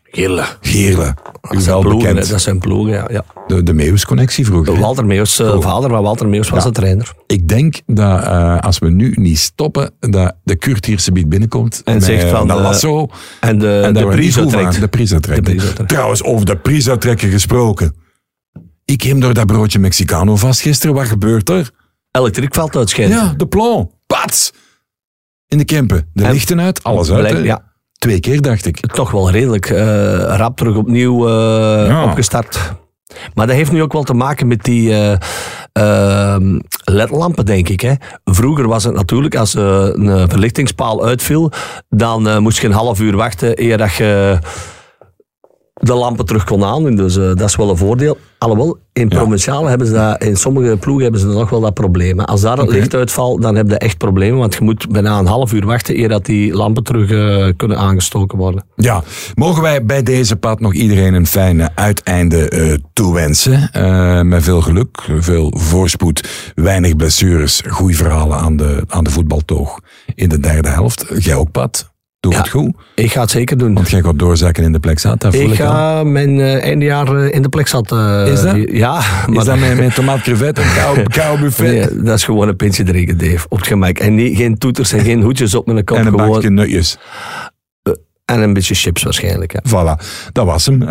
Gierle. Dat zijn ploegen, dat zijn ploegen, ja. ja. De, de Meeuws-connectie vroeger. Walter Meeuws, eh, vader van Walter Meeuws, was Ja. de trainer. Ik denk dat eh, als we nu niet stoppen, dat de Kurt hier subiet binnenkomt. En met, zegt van, eh, lasso. En de, en de. De uittrekt. De prijs uittrekt. Trouwens, over de prijs uittrekken gesproken. Ik heb door dat broodje Mexicano vast gisteren. Wat gebeurt er? Elektriekveld uitschijnen. Ja, de plon. Pats! In de Kempen. De En- lichten uit, alles uit. Blijk- ja, Twee keer, dacht ik. toch wel redelijk eh, rap terug opnieuw eh, Ja. opgestart. Maar dat heeft nu ook wel te maken met die eh, ehm, ledlampen, denk ik. Hè. Vroeger was het natuurlijk, als een verlichtingspaal uitviel, dan moest je een half uur wachten eer dat je de lampen terug kon aandoen. Dus eh, dat is wel een voordeel. Alhoewel, in Ja. provinciale hebben ze dat, in sommige ploegen hebben ze nog wel dat probleem. Als daar het Oké. licht uitvalt, dan heb je echt problemen. Want je moet bijna een half uur wachten eer dat die lampen terug eh, kunnen aangestoken worden. Ja, mogen wij bij deze pad nog iedereen een fijne uiteinde eh, toewensen. Met veel geluk, veel voorspoed, weinig blessures, goede verhalen aan de, aan de voetbaltoog in de derde helft. Jij ook, Pat? Doe Ja. het goed, Ik ga het zeker doen. want jij gaat doorzakken in de. Dat voel Ik ik, ga mijn eh, eindejaar eh, in de plek zat. eh, Is dat? Ja, maar Is dat met, met tomaat crevet en kou, kou buffet? Nee, dat is gewoon een pintje drinken, Dave. Op het gemak. En niet, geen toeters en geen hoedjes op mijn kop. en een gewoon, bakje nutjes. en een beetje chips waarschijnlijk. Hè. Voilà, dat was hem.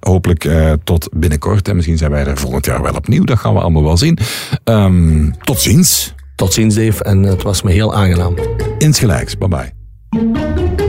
Hopelijk tot binnenkort. En misschien zijn wij er volgend jaar wel opnieuw. Dat gaan we allemaal wel zien. Ehm, tot ziens. Tot ziens, Dave. En het was me heel aangenaam. Insgelijks. Bye bye. Música